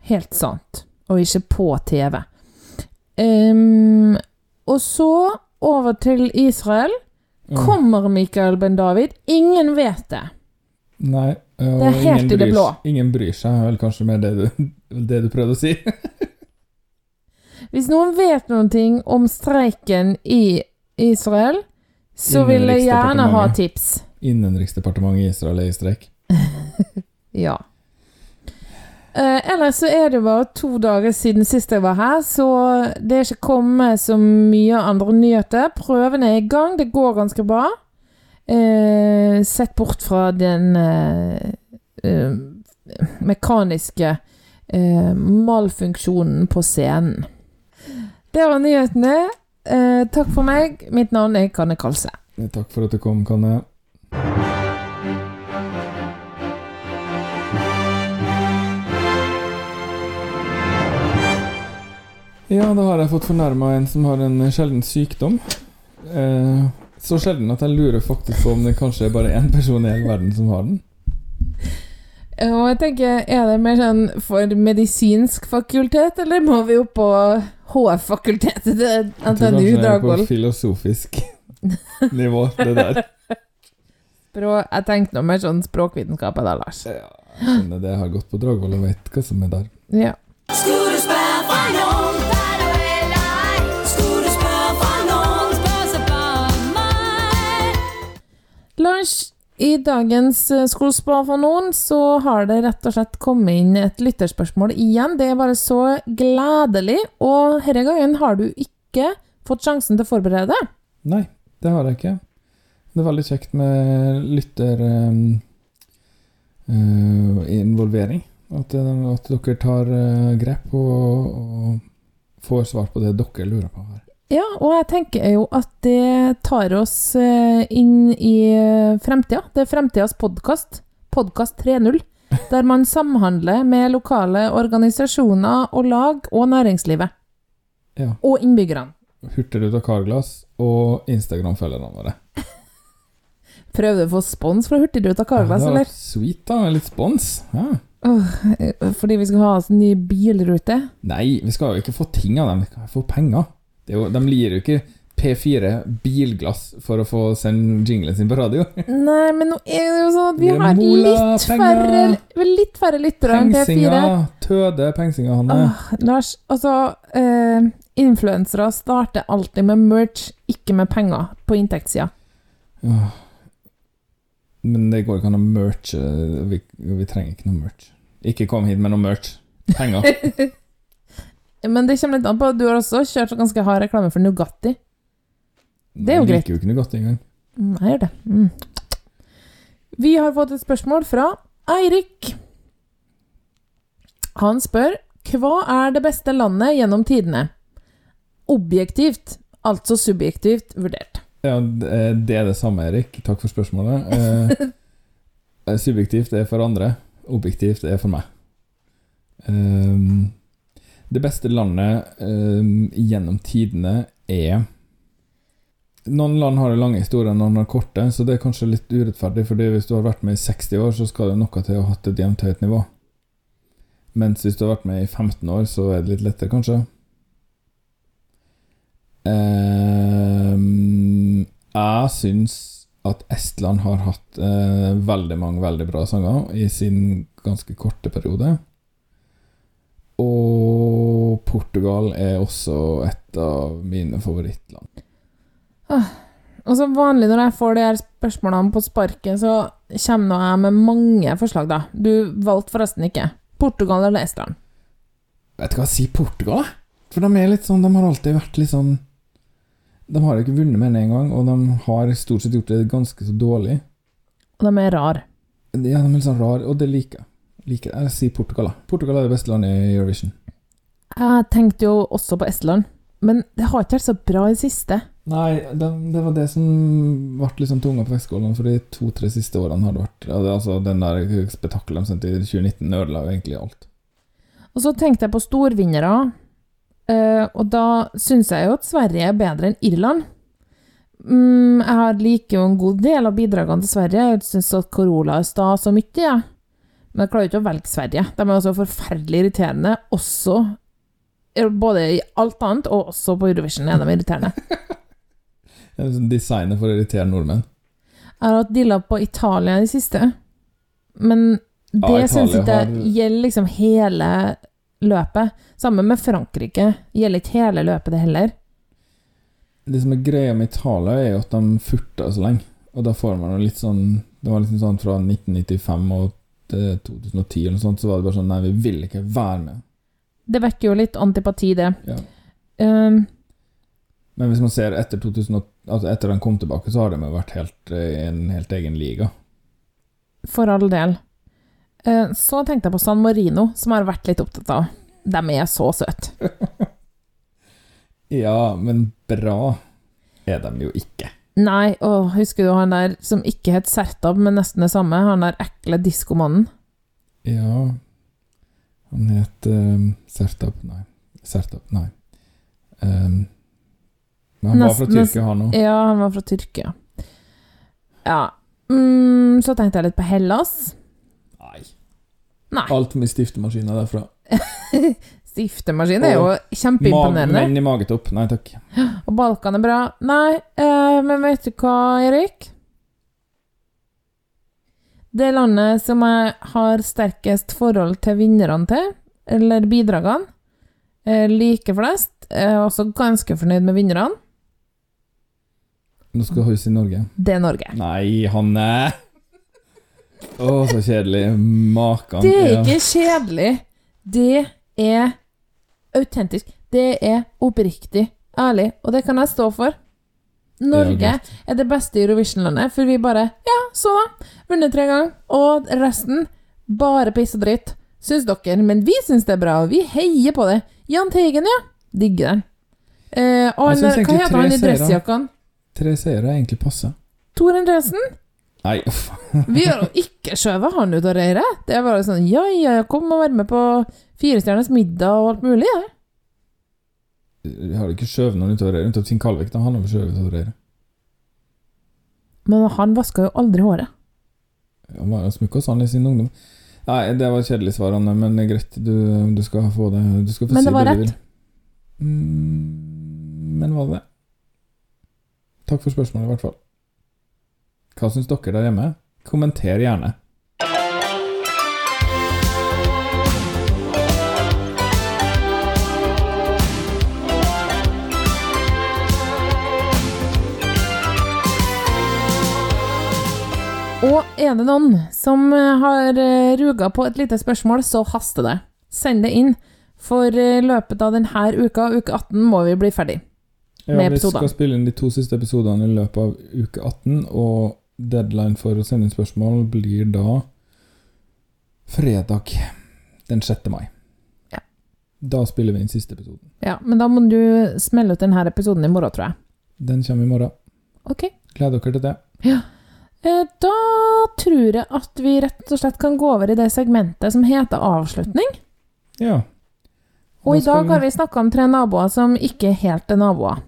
Helt sant. Og ikke på TV. Um, og så over til Israel. Kommer Mikael Ben David? Ingen vet det. Nei, og Det er helt ingen i det bryr- blå. Ingen bryr seg, vel kanskje mer det du, det du prøvde å si. Hvis noen vet noen ting om streiken i Israel, så vil jeg gjerne ha tips. Innenriksdepartementet i Israel er i streik. Ja. Eh, ellers så er det bare to dager siden sist jeg var her, så det er ikke kommet så mye andre nyheter. Prøvene er i gang, det går ganske bra. Eh, sett bort fra den eh, mekaniske malfunksjonen på scenen. Det var nyhetene. Takk for meg. Mitt navn er Kanne Kalse. Takk for at du kom, Kanne. Ja, da har jeg fått fornærma en som har en sjelden sykdom. Eh, så sjelden at jeg lurer faktisk på om det kanskje er bare én person i hele verden som har den. Og jeg tenker, er det mer sånn for medisinsk fakultet, eller må vi opp på HF-fakultetet til Jeg tror NTNU kanskje det er på filosofisk nivå, det der. Språ- Jeg tenkte noe mer sånn språkvitenskap da, Lars. Jeg skjønner det, jeg har gått på Dragvoll og vet hva som er der. Ja. Lars, i dagens skolespå for noen så har det rett og slett kommet inn et lytterspørsmål igjen. Det er bare så gledelig, og denne gangen har du ikke fått sjansen til å forberede deg. Nei, det har jeg ikke. Det er veldig kjekt med lytterinvolvering. at, eh, at dere tar eh, grep og, og får svar på det dere lurer på her. Ja, og jeg tenker jo at det tar oss eh, inn i eh, fremtida. Det er fremtidas podkast. Podkast 3.0. Der man samhandler med lokale organisasjoner og lag og næringslivet. Ja. Og innbyggerne. Hurtigruta Carglass og Instagram-følgerne våre. Prøvde å få spons fra Hurtigruta Carglass, var eller? Sweet, da. Litt spons. Ja. Eh, fordi vi skal ha oss en ny bilrute? Nei, vi skal jo ikke få ting av dem, vi skal få penger. Jo, de gir jo ikke P4 bilglass for å få sende jinglen sin på radio. Nei, men nå er det jo sånn at vi har litt færre, litt færre lyttere enn P4. Pengsinga, tøde pengsinga, Hanne. Ah, Lars, altså eh, Influensere starter alltid med merch, ikke med penger på inntektssida. Men det går ikke an å merche. Vi, vi trenger ikke noe merch. Ikke kom hit med noe merch. Penger. Men det kommer litt an på. Du har også kjørt ganske hard reklame for Nugatti. Det er jo Jeg greit. liker jo ikke Nugatti engang. Nei, jeg gjør det. Mm. Vi har fått et spørsmål fra Eirik. Han spør Hva er det beste landet gjennom tidene? Objektivt, altså subjektivt vurdert. Ja, det det er det samme, Erik. Takk for spørsmålet. Eh, eh, subjektivt er for andre. objektivt er for meg. Ehm, det beste landet eh, gjennom tidene er Noen land har lange historier, noen har korte, så det er kanskje litt urettferdig, fordi hvis du har vært med i 60 år, så skal det noe til å ha hatt et jevnt høyt nivå. Mens hvis du har vært med i 15 år, så er det litt lettere, kanskje. Eh, jeg syns at Estland har hatt eh, veldig mange veldig bra sanger i sin ganske korte periode. Og Portugal er også et av mine favorittland. Og som vanlig når jeg får de her spørsmålene på sparket, så kommer jeg med mange forslag, da. Du valgte forresten ikke. Portugal eller Estland? Vet du hva, si Portugal, jeg. For de er litt sånn De har alltid vært litt sånn De har ikke vunnet med én gang, og de har stort sett gjort det ganske så dårlig. Og de er rar. Ja, de er litt sånn rar, og det liker jeg. Liker jeg. Jeg sier Portugal, da. Portugal er det beste landet i Eurovision. Jeg tenkte jo også på Estland, men det har ikke vært så bra i det siste. Nei, det, det var det som ble liksom tunga på vektskålen, for de to-tre siste årene har det vært ja, det, Altså, den der spetakkelet de sendte i 2019, ødela egentlig alt. Og så tenkte jeg på storvinnere, eh, og da syns jeg jo at Sverige er bedre enn Irland. Mm, jeg har liker jo en god del av bidragene til Sverige. Jeg syns at Corolla er stas og mye, ja. Men jeg klarer ikke å velge Sverige. De er også forferdelig irriterende, også både i alt annet, og også på Eurovision er de irriterende. Er sånn Designet for å irritere nordmenn. Jeg har hatt dilla på Italia i det siste, men det Ja, syns jeg har- gjelder liksom hele løpet. Sammen med Frankrike. Gjelder ikke hele løpet, det heller. Det som er greia med Italia, er jo at de furter så lenge. Og da får man jo litt sånn Det var liksom sånn fra 1995 og til 2010 eller noe sånt, så var det bare sånn Nei, vi vil ikke være med. Det vekker jo litt antipati, det. Ja. Um, Men hvis man ser etter 2000, altså etter den kom tilbake, så har de jo vært helt eh, i en helt egen liga. for all del. Uh, så tenkte jeg på San Marino, som jeg har vært litt opptatt av. De er så søte. Ja, men bra er de jo ikke. Nei, og husker du han der som ikke het Sertab, men nesten det samme? Han der ekle diskomannen? Ja Han het um, Sertab Nei. Sertab, nei. Um, men han var fra Tyrkia, han òg. Ja, han var fra Tyrkia. Ja. Mm, så tenkte jeg litt på Hellas. Nei. Nei. Alt med stiftemaskiner derfra. Stiftemaskin er jo Og Mag, kjempeimponerende. menn i magetopp. Nei takk. Og Balkan er bra. Nei, eh, men vet du hva, Erik? Det landet som jeg har sterkest forhold til vinnerne til, eller bidragene, like liker flest, er også ganske fornøyd med vinnerne, Nå skal huset i Norge. det er Norge. Nei, Hanne! Å, så kjedelig. Makan. Det er ikke kjedelig. Det er autentisk. Det er oppriktig ærlig, og det kan jeg stå for. Norge er det beste Eurovision-landet, for vi bare Ja, så da. Vunnet tre ganger. Og resten bare piss og dritt. Syns dere, men vi syns det er bra, og vi heier på det. Jahn Teigen, ja. Digger den. Eh, og han hva heter han i dressjakkene? Tre seire er egentlig passe. Tor Endresen? Nei. Vi har jo ikke skjøvet han ut av reiret. Det er bare sånn ja, ja, kom og vær med på Firestjerners middag og alt mulig, ja. Jeg har ikke skjøvet noen utover reiret. Unntatt Finn Kalvik, da. Han har skjøvet av reiret. Men han vaska jo aldri håret. Han var smukka sånn i sin ungdom. Nei, det var kjedelig svar, Anne, men det greit. Du, du skal få det. Du skal få Men si det var det du vil. Mm, men var det det? Takk for spørsmålet, i hvert fall. Hva syns dere der hjemme? Kommenter gjerne. Og er det noen som eh, har eh, ruga på et lite spørsmål, så haster det. Send det inn. For i løpet av denne uka, uke 18, må vi bli ferdig. Ja, Med vi skal spille inn de to siste episodene i løpet av uke 18, og deadline for å sende inn spørsmål blir da fredag den 6. mai. Ja. Da spiller vi inn siste episoden. Ja, Men da må du smelle ut denne episoden i morgen, tror jeg. Den kommer i morgen. Ok. Gleder dere til det. Ja. Eh, Da tror jeg at vi rett og slett kan gå over i det segmentet som heter avslutning. Ja. Og i dag har vi snakka om tre naboer som ikke helt er naboer.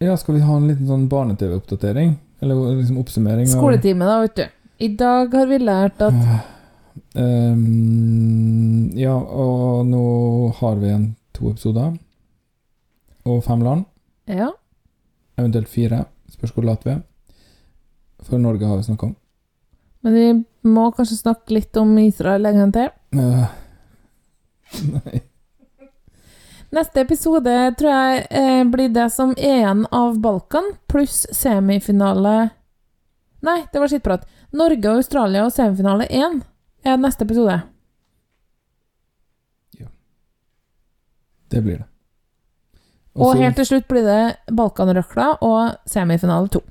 ja, skal vi ha en liten sånn barne-TV-oppdatering? Eller liksom oppsummering? av- Skoletime, da, vet du. I dag har vi lært at Ehm, ja, og nå har vi igjen to episoder. Og fem land. Ja, Eventuelt fire. Spørs hvor late vi er. For Norge har vi snakka om. men vi må kanskje snakke litt om Israel en gang til. Uh, nei. Neste episode tror jeg eh, blir det som er igjen av Balkan, pluss semifinale Nei, det var skittprat. Norge og Australia og semifinale 1 er neste episode. Ja. Det blir det. Og helt til slutt blir det Balkanrøkla og semifinale 2.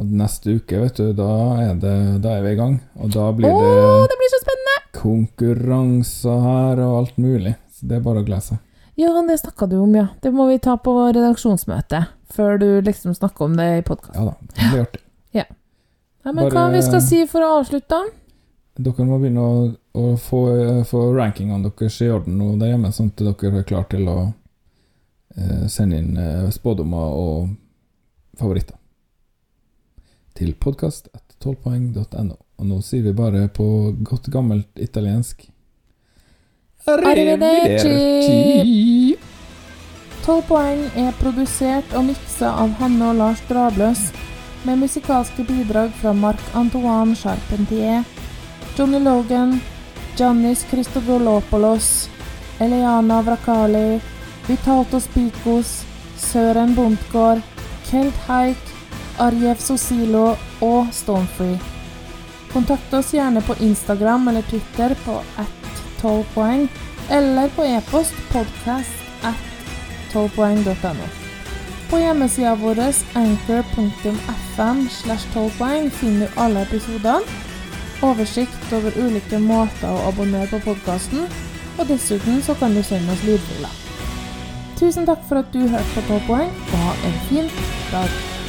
Og neste uke, vet du, da er, det, da er vi i gang. Og da blir Å, det det blir så spennende! konkurranser her og alt mulig. Det er bare å glede seg. Ja, det snakka du om, ja. Det må vi ta på redaksjonsmøte før du liksom snakker om det i podkasten. Ja da, det blir artig. Ja. ja men hva vi skal si for å avslutte? Dere må begynne å, å få, få rankingene deres i orden nå der hjemme, sånn at dere er klare til å eh, sende inn eh, spådommer og favoritter. Til podkast.12poeng.no. Og nå sier vi bare på godt gammelt italiensk Arrivederci! 12 poeng er produsert og miksa av Hanne og Lars Drabløs, med musikalske bidrag fra Marc-Antoine Charpentier, Johnny Logan, Giannis Christodolopoulos, Eliana Vrakali, Vitalto Spikos, Søren Bondgård, Kelt Haik, Arjev Sosilo og Stonefree. Kontakt oss gjerne på Instagram eller Twitter på at 12 poeng, eller på e-post podcast at 12poeng.no. På hjemmesida vår anchor.fm slash 12 poeng finner du alle episodene, oversikt over ulike måter å abonnere på podkasten, og dessuten så kan du sende oss lydfiler. Tusen takk for at du hørte på 12 poeng, og ha en fin dag.